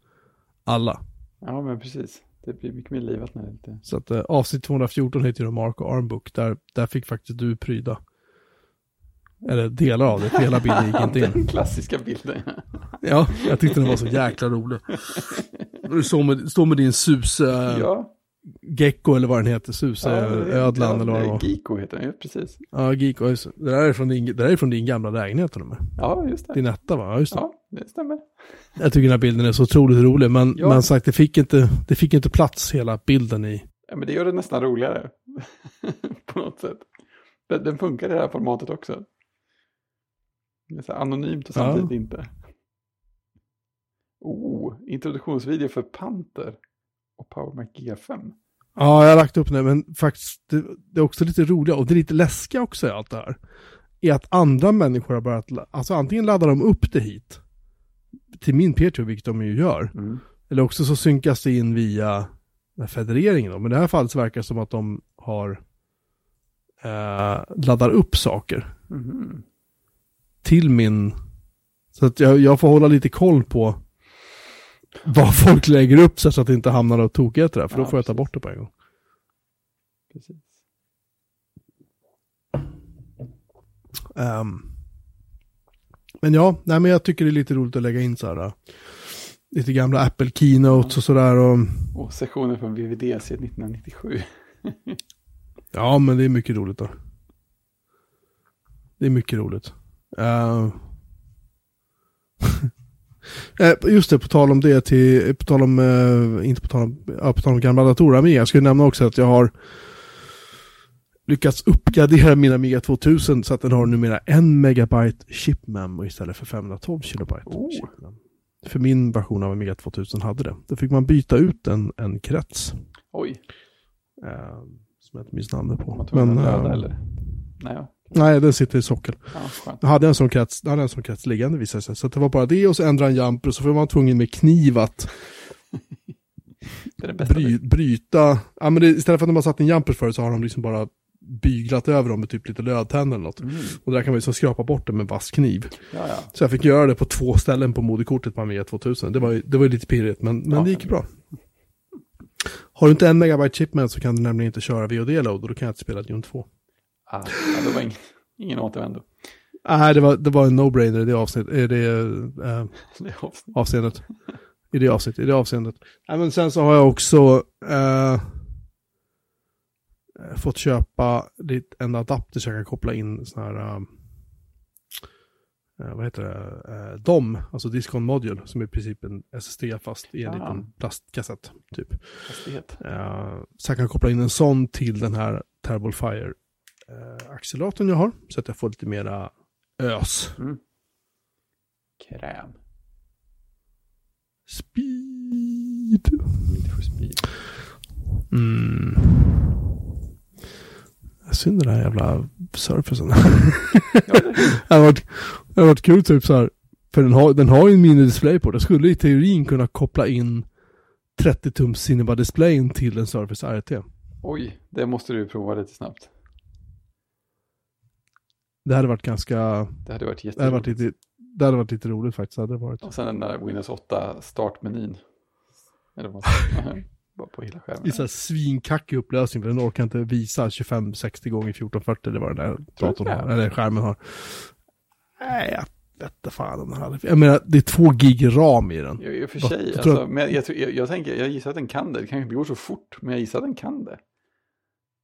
alla. Ja, men precis. Det blir mycket mer livat när det lite. Så att uh, avsnitt 214 heter ju Mark och Armbook. Där, där fick faktiskt du pryda. Eller delar av det, hela bilden gick inte in. Den klassiska bilden. ja, jag tyckte den var så jäkla rolig. Du står med, står med din sus... Ja. Gecko eller vad den heter, Suse, ja, eller vad det var. Giko heter den ju, precis. Ja, Giko. Det där är från din, det där är från din gamla lägenhet till Ja, just det. Din etta va? Ja, just det. Ja, det stämmer. Jag tycker den här bilden är så otroligt rolig, men ja. man sagt det fick, inte, det fick inte plats hela bilden i. Ja, men det gör det nästan roligare. På något sätt. Den, den funkar i det här formatet också. Det är så anonymt och samtidigt ja. inte. Oh, introduktionsvideo för Panther och PowerMac G5. Ja, jag har lagt upp det, men faktiskt det, det är också lite roligt och det är lite läskiga också i allt det här. Är att andra människor har börjat, alltså antingen laddar de upp det hit till min Petrov, vilket de ju gör. Mm. Eller också så synkas det in via federeringen då. Men i det här fallet så verkar det som att de har eh, laddar upp saker. Mm. Till min, så att jag, jag får hålla lite koll på vad folk lägger upp så att det inte hamnar något tokigheter där, för ja, då får jag ta bort det på en gång. Precis. Um, men ja, nej men jag tycker det är lite roligt att lägga in så här, uh, lite gamla Apple Keynotes och sådär. Och, och sessioner från VVDC 1997. ja, men det är mycket roligt då. Det är mycket roligt. Uh, just det, på tal om det, till, på tal om, eh, inte på tal om, ja, på tal om gamla datorer, men jag skulle nämna också att jag har lyckats uppgradera min Amiga 2000 så att den har numera en megabyte chip memo istället för 512 kilobyte. Oh. För min version av Amiga 2000 hade det. Då fick man byta ut en, en krets. Oj. Eh, som jag inte minns namnet på. Men, röda, eller? Nej, ja. Nej, den sitter i sockel. Ja, jag hade en sån krets, hade en sån krets liggande visade sig. Så det var bara det och så ändra en jumper och så var man tvungen med kniv att bry, bryta. Ja, men det, istället för att de har satt en jumper för så har de liksom bara byglat över dem med typ lite lödtänder eller något. Mm. Och där kan man liksom skrapa bort det med vass kniv. Ja, ja. Så jag fick göra det på två ställen på moderkortet på Amiga 2000. Det var, det var lite pirrigt, men, men det gick bra. Har du inte en megabyte chip med så kan du nämligen inte köra VOD-load och då kan jag inte spela Dune 2. Ah, det var ingen, ingen återvändo. Nej, det var, det var en no-brainer i det, avsnitt, i det, det avseendet. I det avsnittet, i det avseendet. Ja, men sen så har jag också äh, fått köpa en adapter så jag kan koppla in sån här, äh, vad heter det, äh, DOM, alltså Discon Module, som är i princip en SSD fast i en ah. liten plastkassett, typ. Äh, så jag kan koppla in en sån till den här Terrible Fire eh, acceleratorn jag har. Så att jag får lite mera ös. Mm. Kräm. Speed. Lite för speed. Mm. Synd den här jävla surfacen. det har varit, det har varit kul typ så här. För den har, den har ju en minidisplay på. Den skulle i teorin kunna koppla in 30 tums Cinema displayen till en Surface RT. Oj, det måste du prova lite snabbt. Det hade varit ganska... Det hade varit jätteroligt. Det hade varit lite, det hade varit lite roligt faktiskt. Hade det varit. Och sen den där Windows 8 startmenyn. Eller vad Bara på hela skärmen. I så här svinkackig upplösning, för den orkar inte visa 25-60 gånger 1440 eller vad den där datorn har, eller skärmen har. Nej, jag vet inte fan om den hade. Jag menar, det är två gig ram i den. I och för sig, jag, alltså, men jag, jag, jag, tänker, jag gissar att den kan det. Det kanske inte går så fort, men jag gissar att den kan det.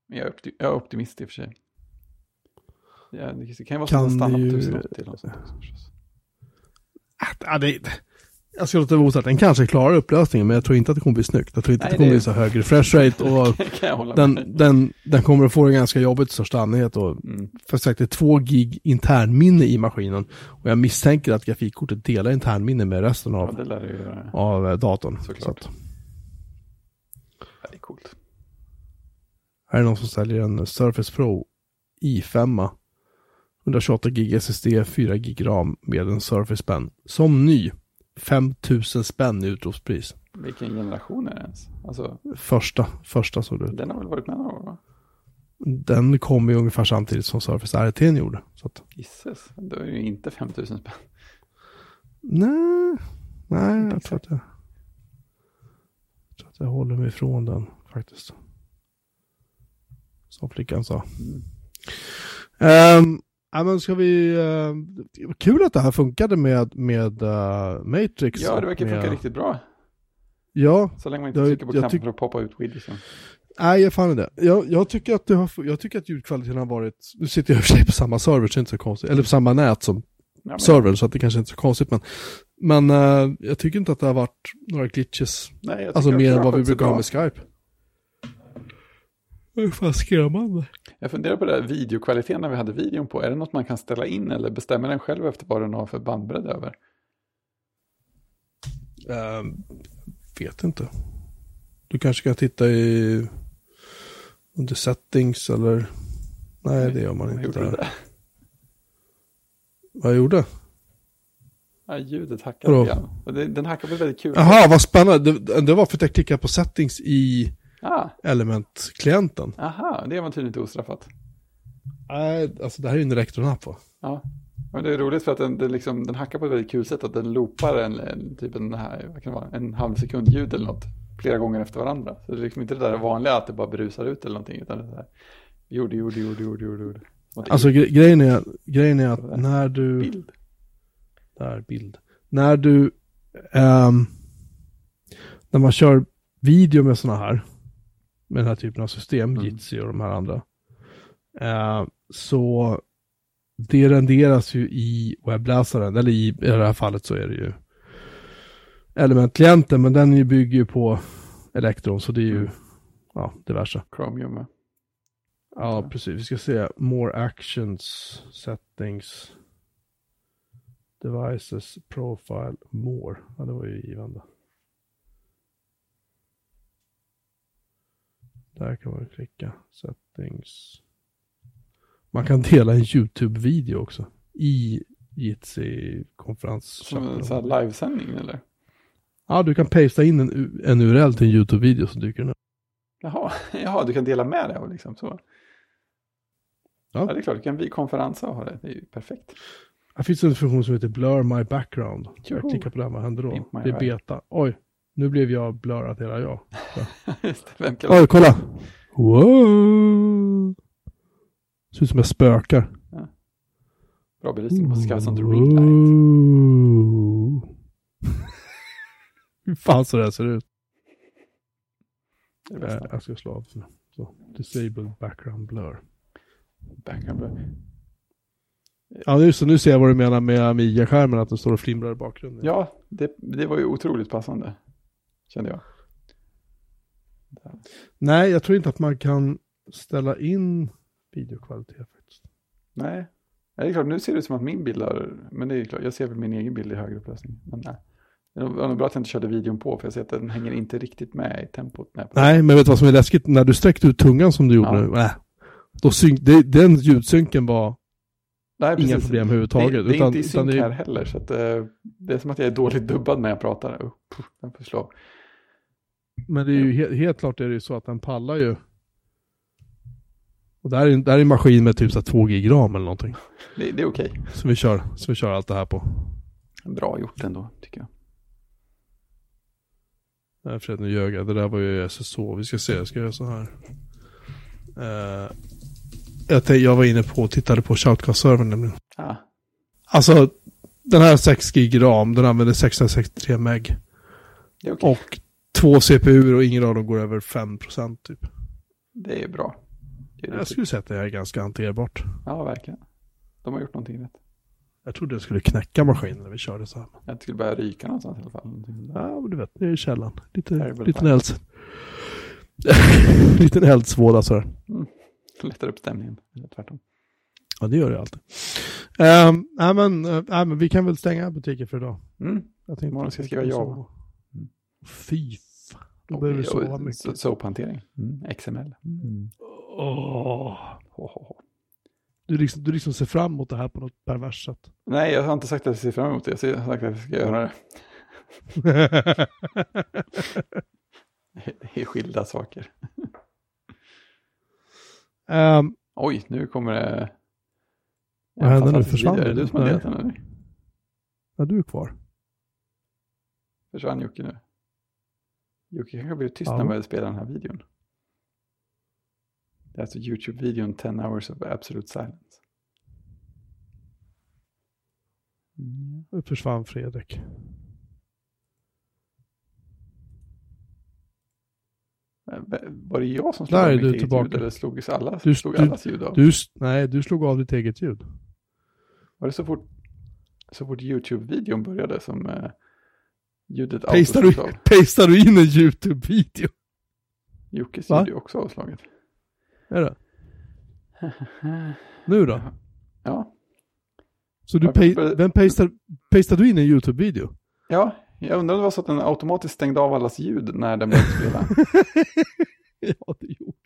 Men jag är, optim, jag är optimist i och för sig. Ja, det kan ju vara så att den stannar på 1080 eller något sånt också. Ja, det, Jag ska låta det vara osagt. Den kanske klarar upplösningen, men jag tror inte att det kommer bli snyggt. Jag tror inte Nej, att det kommer bli så hög refresh rate och den, den, den kommer att få det ganska jobbigt i största allmänhet. Och mm. För sagt, det är två gig internminne i maskinen. Och jag misstänker att grafikkortet delar internminne med resten av, ja, av eh, datorn. Såklart. Så att. det är coolt. Här är någon som säljer en Surface Pro i5. 128 gig SSD, 4 gig RAM med en Surface Pen. Som ny. 5000 spänn i utropspris. Vilken generation är det ens? Alltså, första, första såg det ut. Den har väl varit med några år va? Den kom ju ungefär samtidigt som Surface RT gjorde. Så att... Gisses, då är det ju inte 5000 spänn. Nej, nej jag tror, jag, jag tror att jag håller mig ifrån den faktiskt. Som flickan sa. Mm. Um, Ja, men ska vi... Uh, kul att det här funkade med, med uh, Matrix. Ja, det verkar funka riktigt bra. Ja. Så länge man inte trycker på knappen för att poppa ut widgeten. Nej, jag fann det. Jag, jag, tycker att det har, jag tycker att ljudkvaliteten har varit... Nu sitter jag i och för sig på samma server, så det är inte så konstigt. Eller på samma nät som ja, servern, så att det kanske inte är så konstigt. Men, men uh, jag tycker inte att det har varit några glitches. Nej, alltså mer än vad vi brukar ha med Skype. Det är fan skrämmande. Jag funderar på det här videokvaliteten när vi hade videon på. Är det något man kan ställa in eller bestämmer den själv efter vad den har för bandbredd över? Uh, vet inte. Du kanske kan titta i under settings eller... Nej, det gör man inte. Gjorde där. Vad jag gjorde? Ja, ljudet hackade igen. Den hackade väldigt kul. Jaha, vad spännande. Det, det, var för att jag klickade på settings i ah. Element-klienten. Aha, det var tydligen inte ostraffat. Nej, alltså det här är ju en rektornapp va? Ja, men det är roligt för att den, den, liksom, den hackar på ett väldigt kul sätt. Att den loopar en, en typ en, här, vad kan det vara, en halv sekund ljud eller något flera gånger efter varandra. Så det är liksom inte det där vanliga att det bara brusar ut eller någonting. Utan det där gjorde, gjorde, gjorde, gjorde, gjorde, gjorde. Alltså gre grejen, är, grejen är att när du... Bild. Där, bild. När du... Um, när man kör video med sådana här med den här typen av system, mm. Jitsi och de här andra. Eh, så det renderas ju i webbläsaren, eller i, i det här fallet så är det ju Element-klienten, men den bygger ju på Electron, så det är ju mm. ja, diverse. Chromium med. Ja, precis. Vi ska se More Actions, Settings, Devices, Profile, More. Ja, det var ju givande. Där kan man klicka. Settings. Man kan dela en YouTube-video också. I Jitsi-konferens. Som en sån här livesändning eller? Ja, du kan pasta in en, en URL till en YouTube-video som dyker upp. Jaha, jaha, du kan dela med dig av liksom så. Ja. ja, det är klart, du kan konferensa och ha det. Det är ju perfekt. Här finns en funktion som heter Blur My Background. Jag klickar på den, vad händer då? Det är beta. Oj, nu blev jag blurrat hela jag. Vem kan Oj, kolla! Wow! Ser ut som jag spökar. Ja. Bra belysning, du måste skaffa sånt ring light. Hur fan så det här ser ut. Det äh, jag ska slå av. Så. Disable background blur. Background blur. Ja, just det. Nu ser jag vad du menar med Amiga-skärmen, att det står och flimrar i bakgrunden. Ja, det, det var ju otroligt passande kände jag. Där. Nej, jag tror inte att man kan ställa in videokvalitet faktiskt. Nej, det är klart, nu ser det ut som att min bild har, men det är klart, jag ser väl min egen bild i högre upplösning. Men nej. Det var nog bra att jag inte körde videon på, för jag ser att den hänger inte riktigt med i tempot. Nej, men vet du vad som är läskigt? När du sträckte ut tungan som du gjorde ja. nu, äh, då synk, det, den ljudsynken var Nej, inga problem överhuvudtaget. Det, det är utan, inte i synk här heller, så att, uh, det är som att jag är dåligt dubbad när jag pratar. Uh, den får slå. Men det är ju helt, helt klart är det ju så att den pallar ju. Och det här är, det här är en maskin med typ så 2 gig ram eller någonting. Det, det är okej. Okay. Så vi kör, så vi kör allt det här på. Bra gjort ändå, tycker jag. Nej, för nu ljög jag. Det där var ju SSH. Vi ska se, jag ska göra så här. Uh, jag, tänkte, jag var inne på och tittade på Shoutcast-servern nämligen. Ah. Alltså, den här 6 gig ram, den använder 663 meg. Okay. Och två CPUer och ingen av dem går över 5% typ. Det är bra. Det är jag skulle säga att det är ganska hanterbart. Ja, verkligen. De har gjort någonting rätt. Jag trodde det skulle knäcka maskinen när vi körde så här. Jag skulle börja ryka någonstans i alla fall. Ja, men du vet, det är källaren. Lite, liten elds... liten eldsvåda sådär. Mm. Lättar upp stämningen, tvärtom. Ja, det gör det alltid. Um, ja, men, uh, men vi kan väl stänga butiken för idag. Mm. Jag tänkte Imorgon ska jag skriva Java. Mm. Fy. Då behöver du sova mycket. Sophantering. Mm. XML. Mm. Oh. Du, liksom, du liksom ser fram emot det här på något perverst sätt. Nej, jag har inte sagt att jag ser fram emot det. Jag har sagt att jag ska göra det. det är skilda saker. Um, Oj, nu kommer det... Vad händer nu? Försvann Är det du som har delat den? Ja, du är kvar. Försvann Jocke nu? Jocke kanske blivit tyst ja. när vi spelar den här videon. Det är alltså YouTube-videon 10 hours of absolute silence. Nu försvann Fredrik. Var det jag som slog av mitt eget ljud eller slog alla, du, slog allas ljud av? Du, nej, du slog av ditt eget ljud. Var det så fort, så fort YouTube-videon började som eh, ljudet pastar du? Pastar du in en YouTube-video? Jockes ljud är också avslaget. Är det? nu då? Ja. Så du, pa vem pastar, pastar du in en YouTube-video? Ja, jag undrar om det var så att den automatiskt stängde av allas ljud när den började spela. ja, det gjorde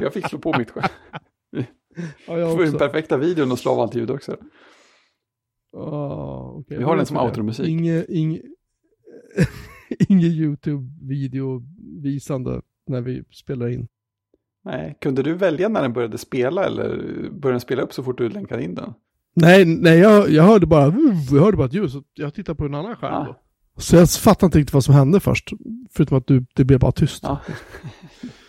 jag fick slå på mitt själv. Ja, jag får den perfekta videon och slå av allt ljud också. Oh, okay. Vi har den som outro-musik. Inge, inge, inge YouTube-video visande när vi spelar in. Nej, kunde du välja när den började spela eller började den spela upp så fort du länkade in den? Nej, nej jag, jag hörde bara, jag hörde bara ett ljud, så jag tittade på en annan skärm ah. då. Så jag fattade inte riktigt vad som hände först, förutom att du, det blev bara tyst. Ja.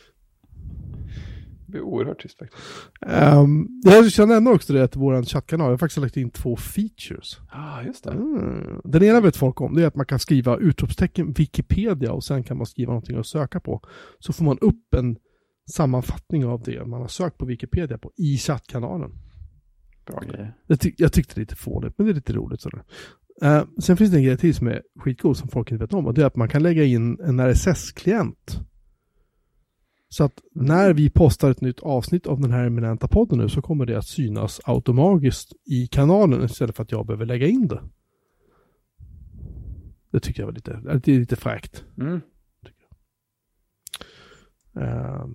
blev oerhört tyst faktiskt. Um, jag ska nämna också det till vår chattkanal, jag har faktiskt lagt in två features. Ja, ah, just det. Mm. Den ena vet folk om, det är att man kan skriva utropstecken Wikipedia och sen kan man skriva någonting att söka på. Så får man upp en sammanfattning av det man har sökt på Wikipedia på i chattkanalen. Bra grejer. Jag, tyck, jag tyckte det är lite fånigt, men det är lite roligt. Sådär. Uh, sen finns det en grej till som är skitgod som folk inte vet om och det är att man kan lägga in en RSS-klient. Så att när vi postar ett nytt avsnitt av den här eminenta podden nu så kommer det att synas automatiskt i kanalen istället för att jag behöver lägga in det. Det tycker jag var lite, det är lite fräckt. Mm. Uh,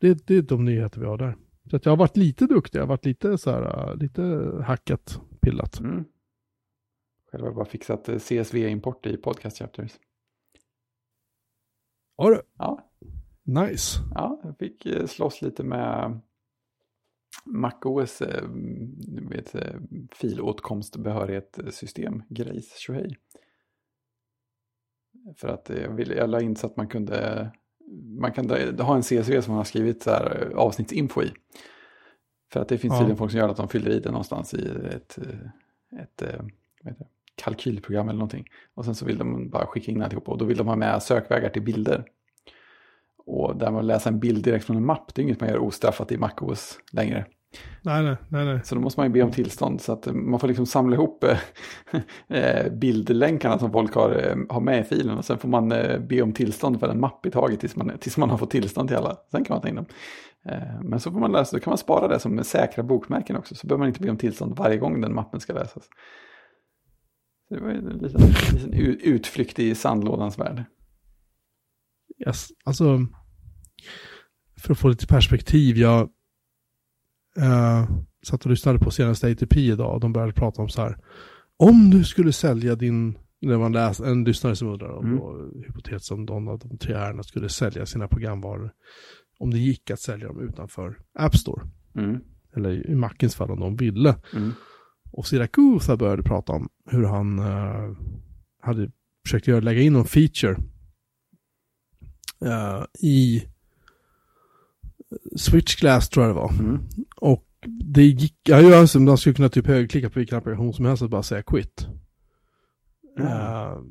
det, det är de nyheter vi har där. Så att jag har varit lite duktig, jag har varit lite så här, lite hackat, pillat. Mm. Själv har jag bara fixat äh, CSV-import i podcast chapters. Har du? Ja. Nice. Ja, jag fick äh, slåss lite med MacOS vet, filåtkomstbehörighetssystem, Grace Shohei. För att jag, ville, jag la in så att man kunde man kan ha en CSV som man har skrivit så här, eh, avsnittsinfo i. För att det finns ja. tydligen folk som gör att de fyller i det någonstans i ett, eh, ett, ett eh, kalkylprogram eller någonting. Och sen så vill de bara skicka in alltihopa och då vill de ha med sökvägar till bilder. Och där man läser en bild direkt från en mapp, det är inget man gör ostraffat i MacOS längre. Nej, nej, nej, nej. Så då måste man ju be om tillstånd. Så att man får liksom samla ihop eh, bildlänkarna som folk har, eh, har med i filen. Och sen får man eh, be om tillstånd för en mapp i taget tills man, tills man har fått tillstånd till alla. Sen kan man ta in dem. Men så får man läsa, då kan man spara det som säkra bokmärken också. Så behöver man inte be om tillstånd varje gång den mappen ska läsas. Så det var en liten, liten utflykt i sandlådans värld. Yes, alltså för att få lite perspektiv, jag uh, satt och lyssnade på senaste ATP idag och de började prata om så här. Om du skulle sälja din, när man läser, en lyssnare som undrar om mm. då, hypotetiskt om någon av de tre herrarna skulle sälja sina programvaror. Om det gick att sälja dem utanför App Store. Mm. Eller i Macins fall om de ville. Mm. Och Siracusa började prata om hur han uh, hade försökt göra, lägga in någon feature uh, i Switchglass tror jag det var. Mm. Och det gick, ja, ju alltså, man skulle kunna typ högerklicka på vilken applikation som helst och bara säga quit. Mm. Uh,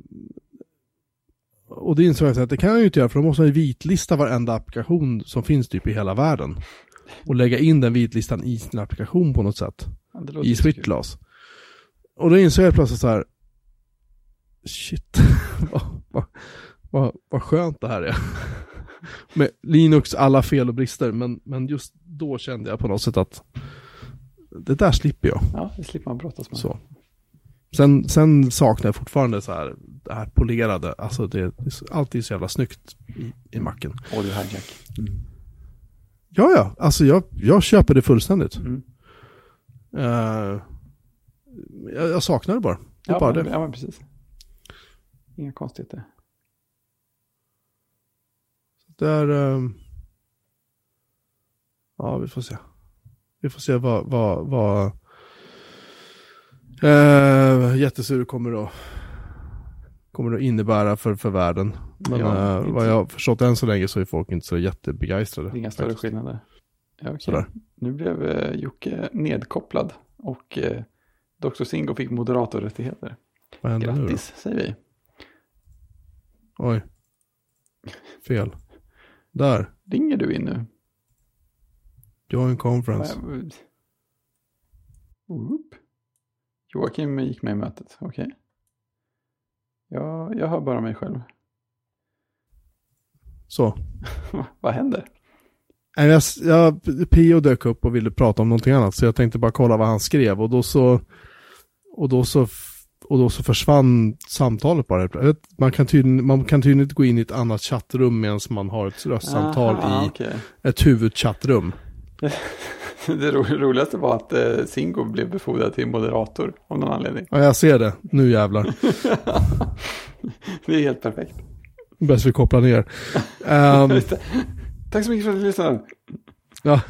och det insåg jag att det kan jag ju inte göra för då måste man ju vitlista varenda applikation som finns typ i hela världen. Och lägga in den vitlistan i sin applikation på något sätt. Ja, I Switchglass. Och då insåg jag plötsligt så här, shit, vad, vad, vad, vad skönt det här är. Med Linux alla fel och brister, men, men just då kände jag på något sätt att det där slipper jag. Ja, det slipper man brottas med. Så. Sen, sen saknar jag fortfarande så här, det här polerade, alltså det, det är alltid så jävla snyggt i, i macken. Audio hijack. Mm. Ja, ja, alltså jag, jag köper det fullständigt. Mm. Uh, jag, jag, saknar det bara. Det är ja, bara men, det. Ja, men precis. Inga konstigheter. Det är... Um, ja, vi får se. Vi får se vad, vad, vad uh, jättesur kommer att, kommer att innebära för, för världen. Men ja, uh, vad jag har förstått än så länge så är folk inte så jättebegeistrade. Inga större skillnader. Ja, okay. Sådär. Nu blev uh, Jocke nedkopplad och uh, Dr. Singo fick moderatorrättigheter. Vad händer Grattis, nu då? säger vi. Oj. Fel. Där. Ringer du in nu? Join conference. Oop. Joakim gick med i mötet, okej. Okay. Ja, jag hör bara mig själv. Så. Vad händer? Jag, jag, Pio dök upp och ville prata om någonting annat, så jag tänkte bara kolla vad han skrev och då så och då så och då så försvann samtalet bara. Man kan tydligen, man kan tydligen inte gå in i ett annat chattrum medan man har ett röstsamtal Aha, i okay. ett huvudchattrum. Det roligaste var att eh, Singo blev befordrad till moderator av någon anledning. Ja, jag ser det. Nu jävlar. det är helt perfekt. Bäst vi kopplar ner. um, Tack så mycket för att du lyssnade. Ja.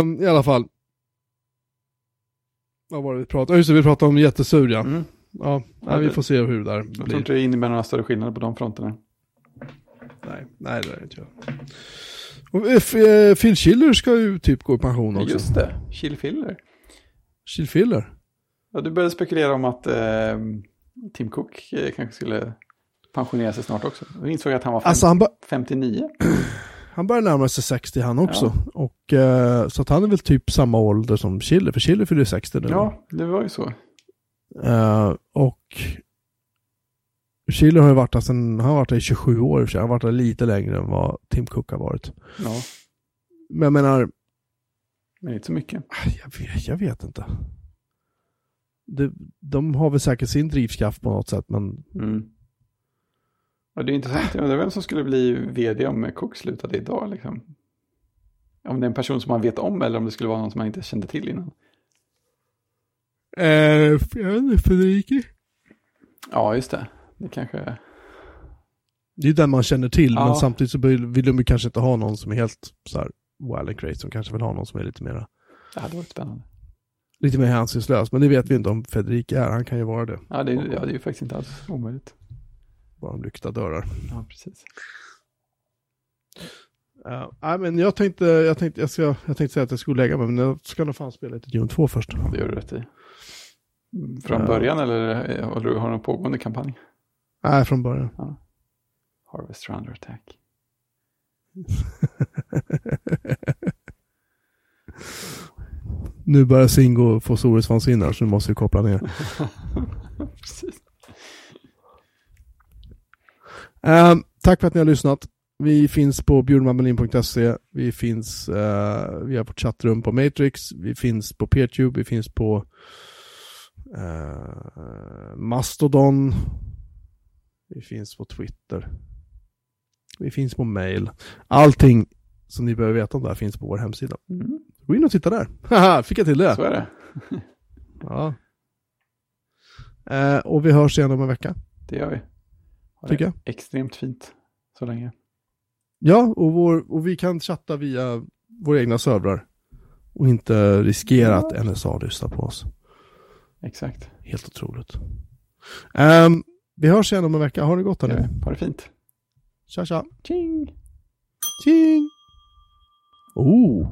Um, I alla fall. Vad var det vi pratade om? Just det, vi pratade om jättesur ja. Mm. Ja, ja vi får se hur det där blir. Jag tror inte det innebär några större skillnader på de fronterna. Nej, nej det är det inte jag. Och, äh, Phil Schiller ska ju typ gå i pension också. Just det, Chill Filler. Chill Filler. Ja, du började spekulera om att eh, Tim Cook eh, kanske skulle pensionera sig snart också. Jag insåg att han var fem, alltså han 59. Han börjar närma sig 60 han också. Ja. Och, eh, så att han är väl typ samma ålder som Chile, för Chile fyller 60 nu. Ja, det var ju så. Uh, och Chile har ju varit där sedan, han har varit där i 27 år i och för sig. Han har varit där lite längre än vad Tim Cook har varit. Ja. Men jag menar... Men inte så mycket. Jag vet, jag vet inte. Det, de har väl säkert sin drivkraft på något sätt, men... Mm. Och det är intressant, jag undrar vem som skulle bli vd om Cook slutade idag liksom. Om det är en person som man vet om eller om det skulle vara någon som man inte kände till innan. Eh, Federici. Ja, just det. Det kanske är... Det är den man känner till, ja. men samtidigt så vill de ju kanske inte ha någon som är helt så här wild and crazy. De kanske vill ha någon som är lite mera... Det hade varit spännande. Lite mer hänsynslös, men det vet vi inte om Federici är. Han kan ju vara det. Ja, det är, ja, det är ju faktiskt inte alls omöjligt. Bara om lyckta dörrar. Ja, precis. Uh, nej, men jag tänkte, jag, tänkte, jag, ska, jag tänkte säga att jag skulle lägga mig, men jag ska nog fan spela lite Dune 2 först. Det gör du rätt i. Från uh, början eller har du någon pågående kampanj? Nej, från början. Ja. Harvest Runner Attack. nu börjar Singo få storhetsvansinne så nu måste vi koppla ner. Precis. Um, tack för att ni har lyssnat. Vi finns på bjurmanmelin.se. Vi finns, uh, vi har vårt chattrum på Matrix. Vi finns på Peertube. Vi finns på uh, Mastodon. Vi finns på Twitter. Vi finns på mail. Allting som ni behöver veta om det här finns på vår hemsida. Mm. Gå in och titta där. Haha, fick jag till det. Så är det. ja. Uh, och vi hörs igen om en vecka. Det gör vi. Tycker jag. Extremt fint så länge. Ja, och, vår, och vi kan chatta via våra egna servrar. Och inte riskera ja. att NSA lyssnar på oss. Exakt. Helt otroligt. Um, vi hörs igen om en vecka. Ha det gott hörni. Ja, ha det fint. Tja tja. Tjing. Tjing. Oh.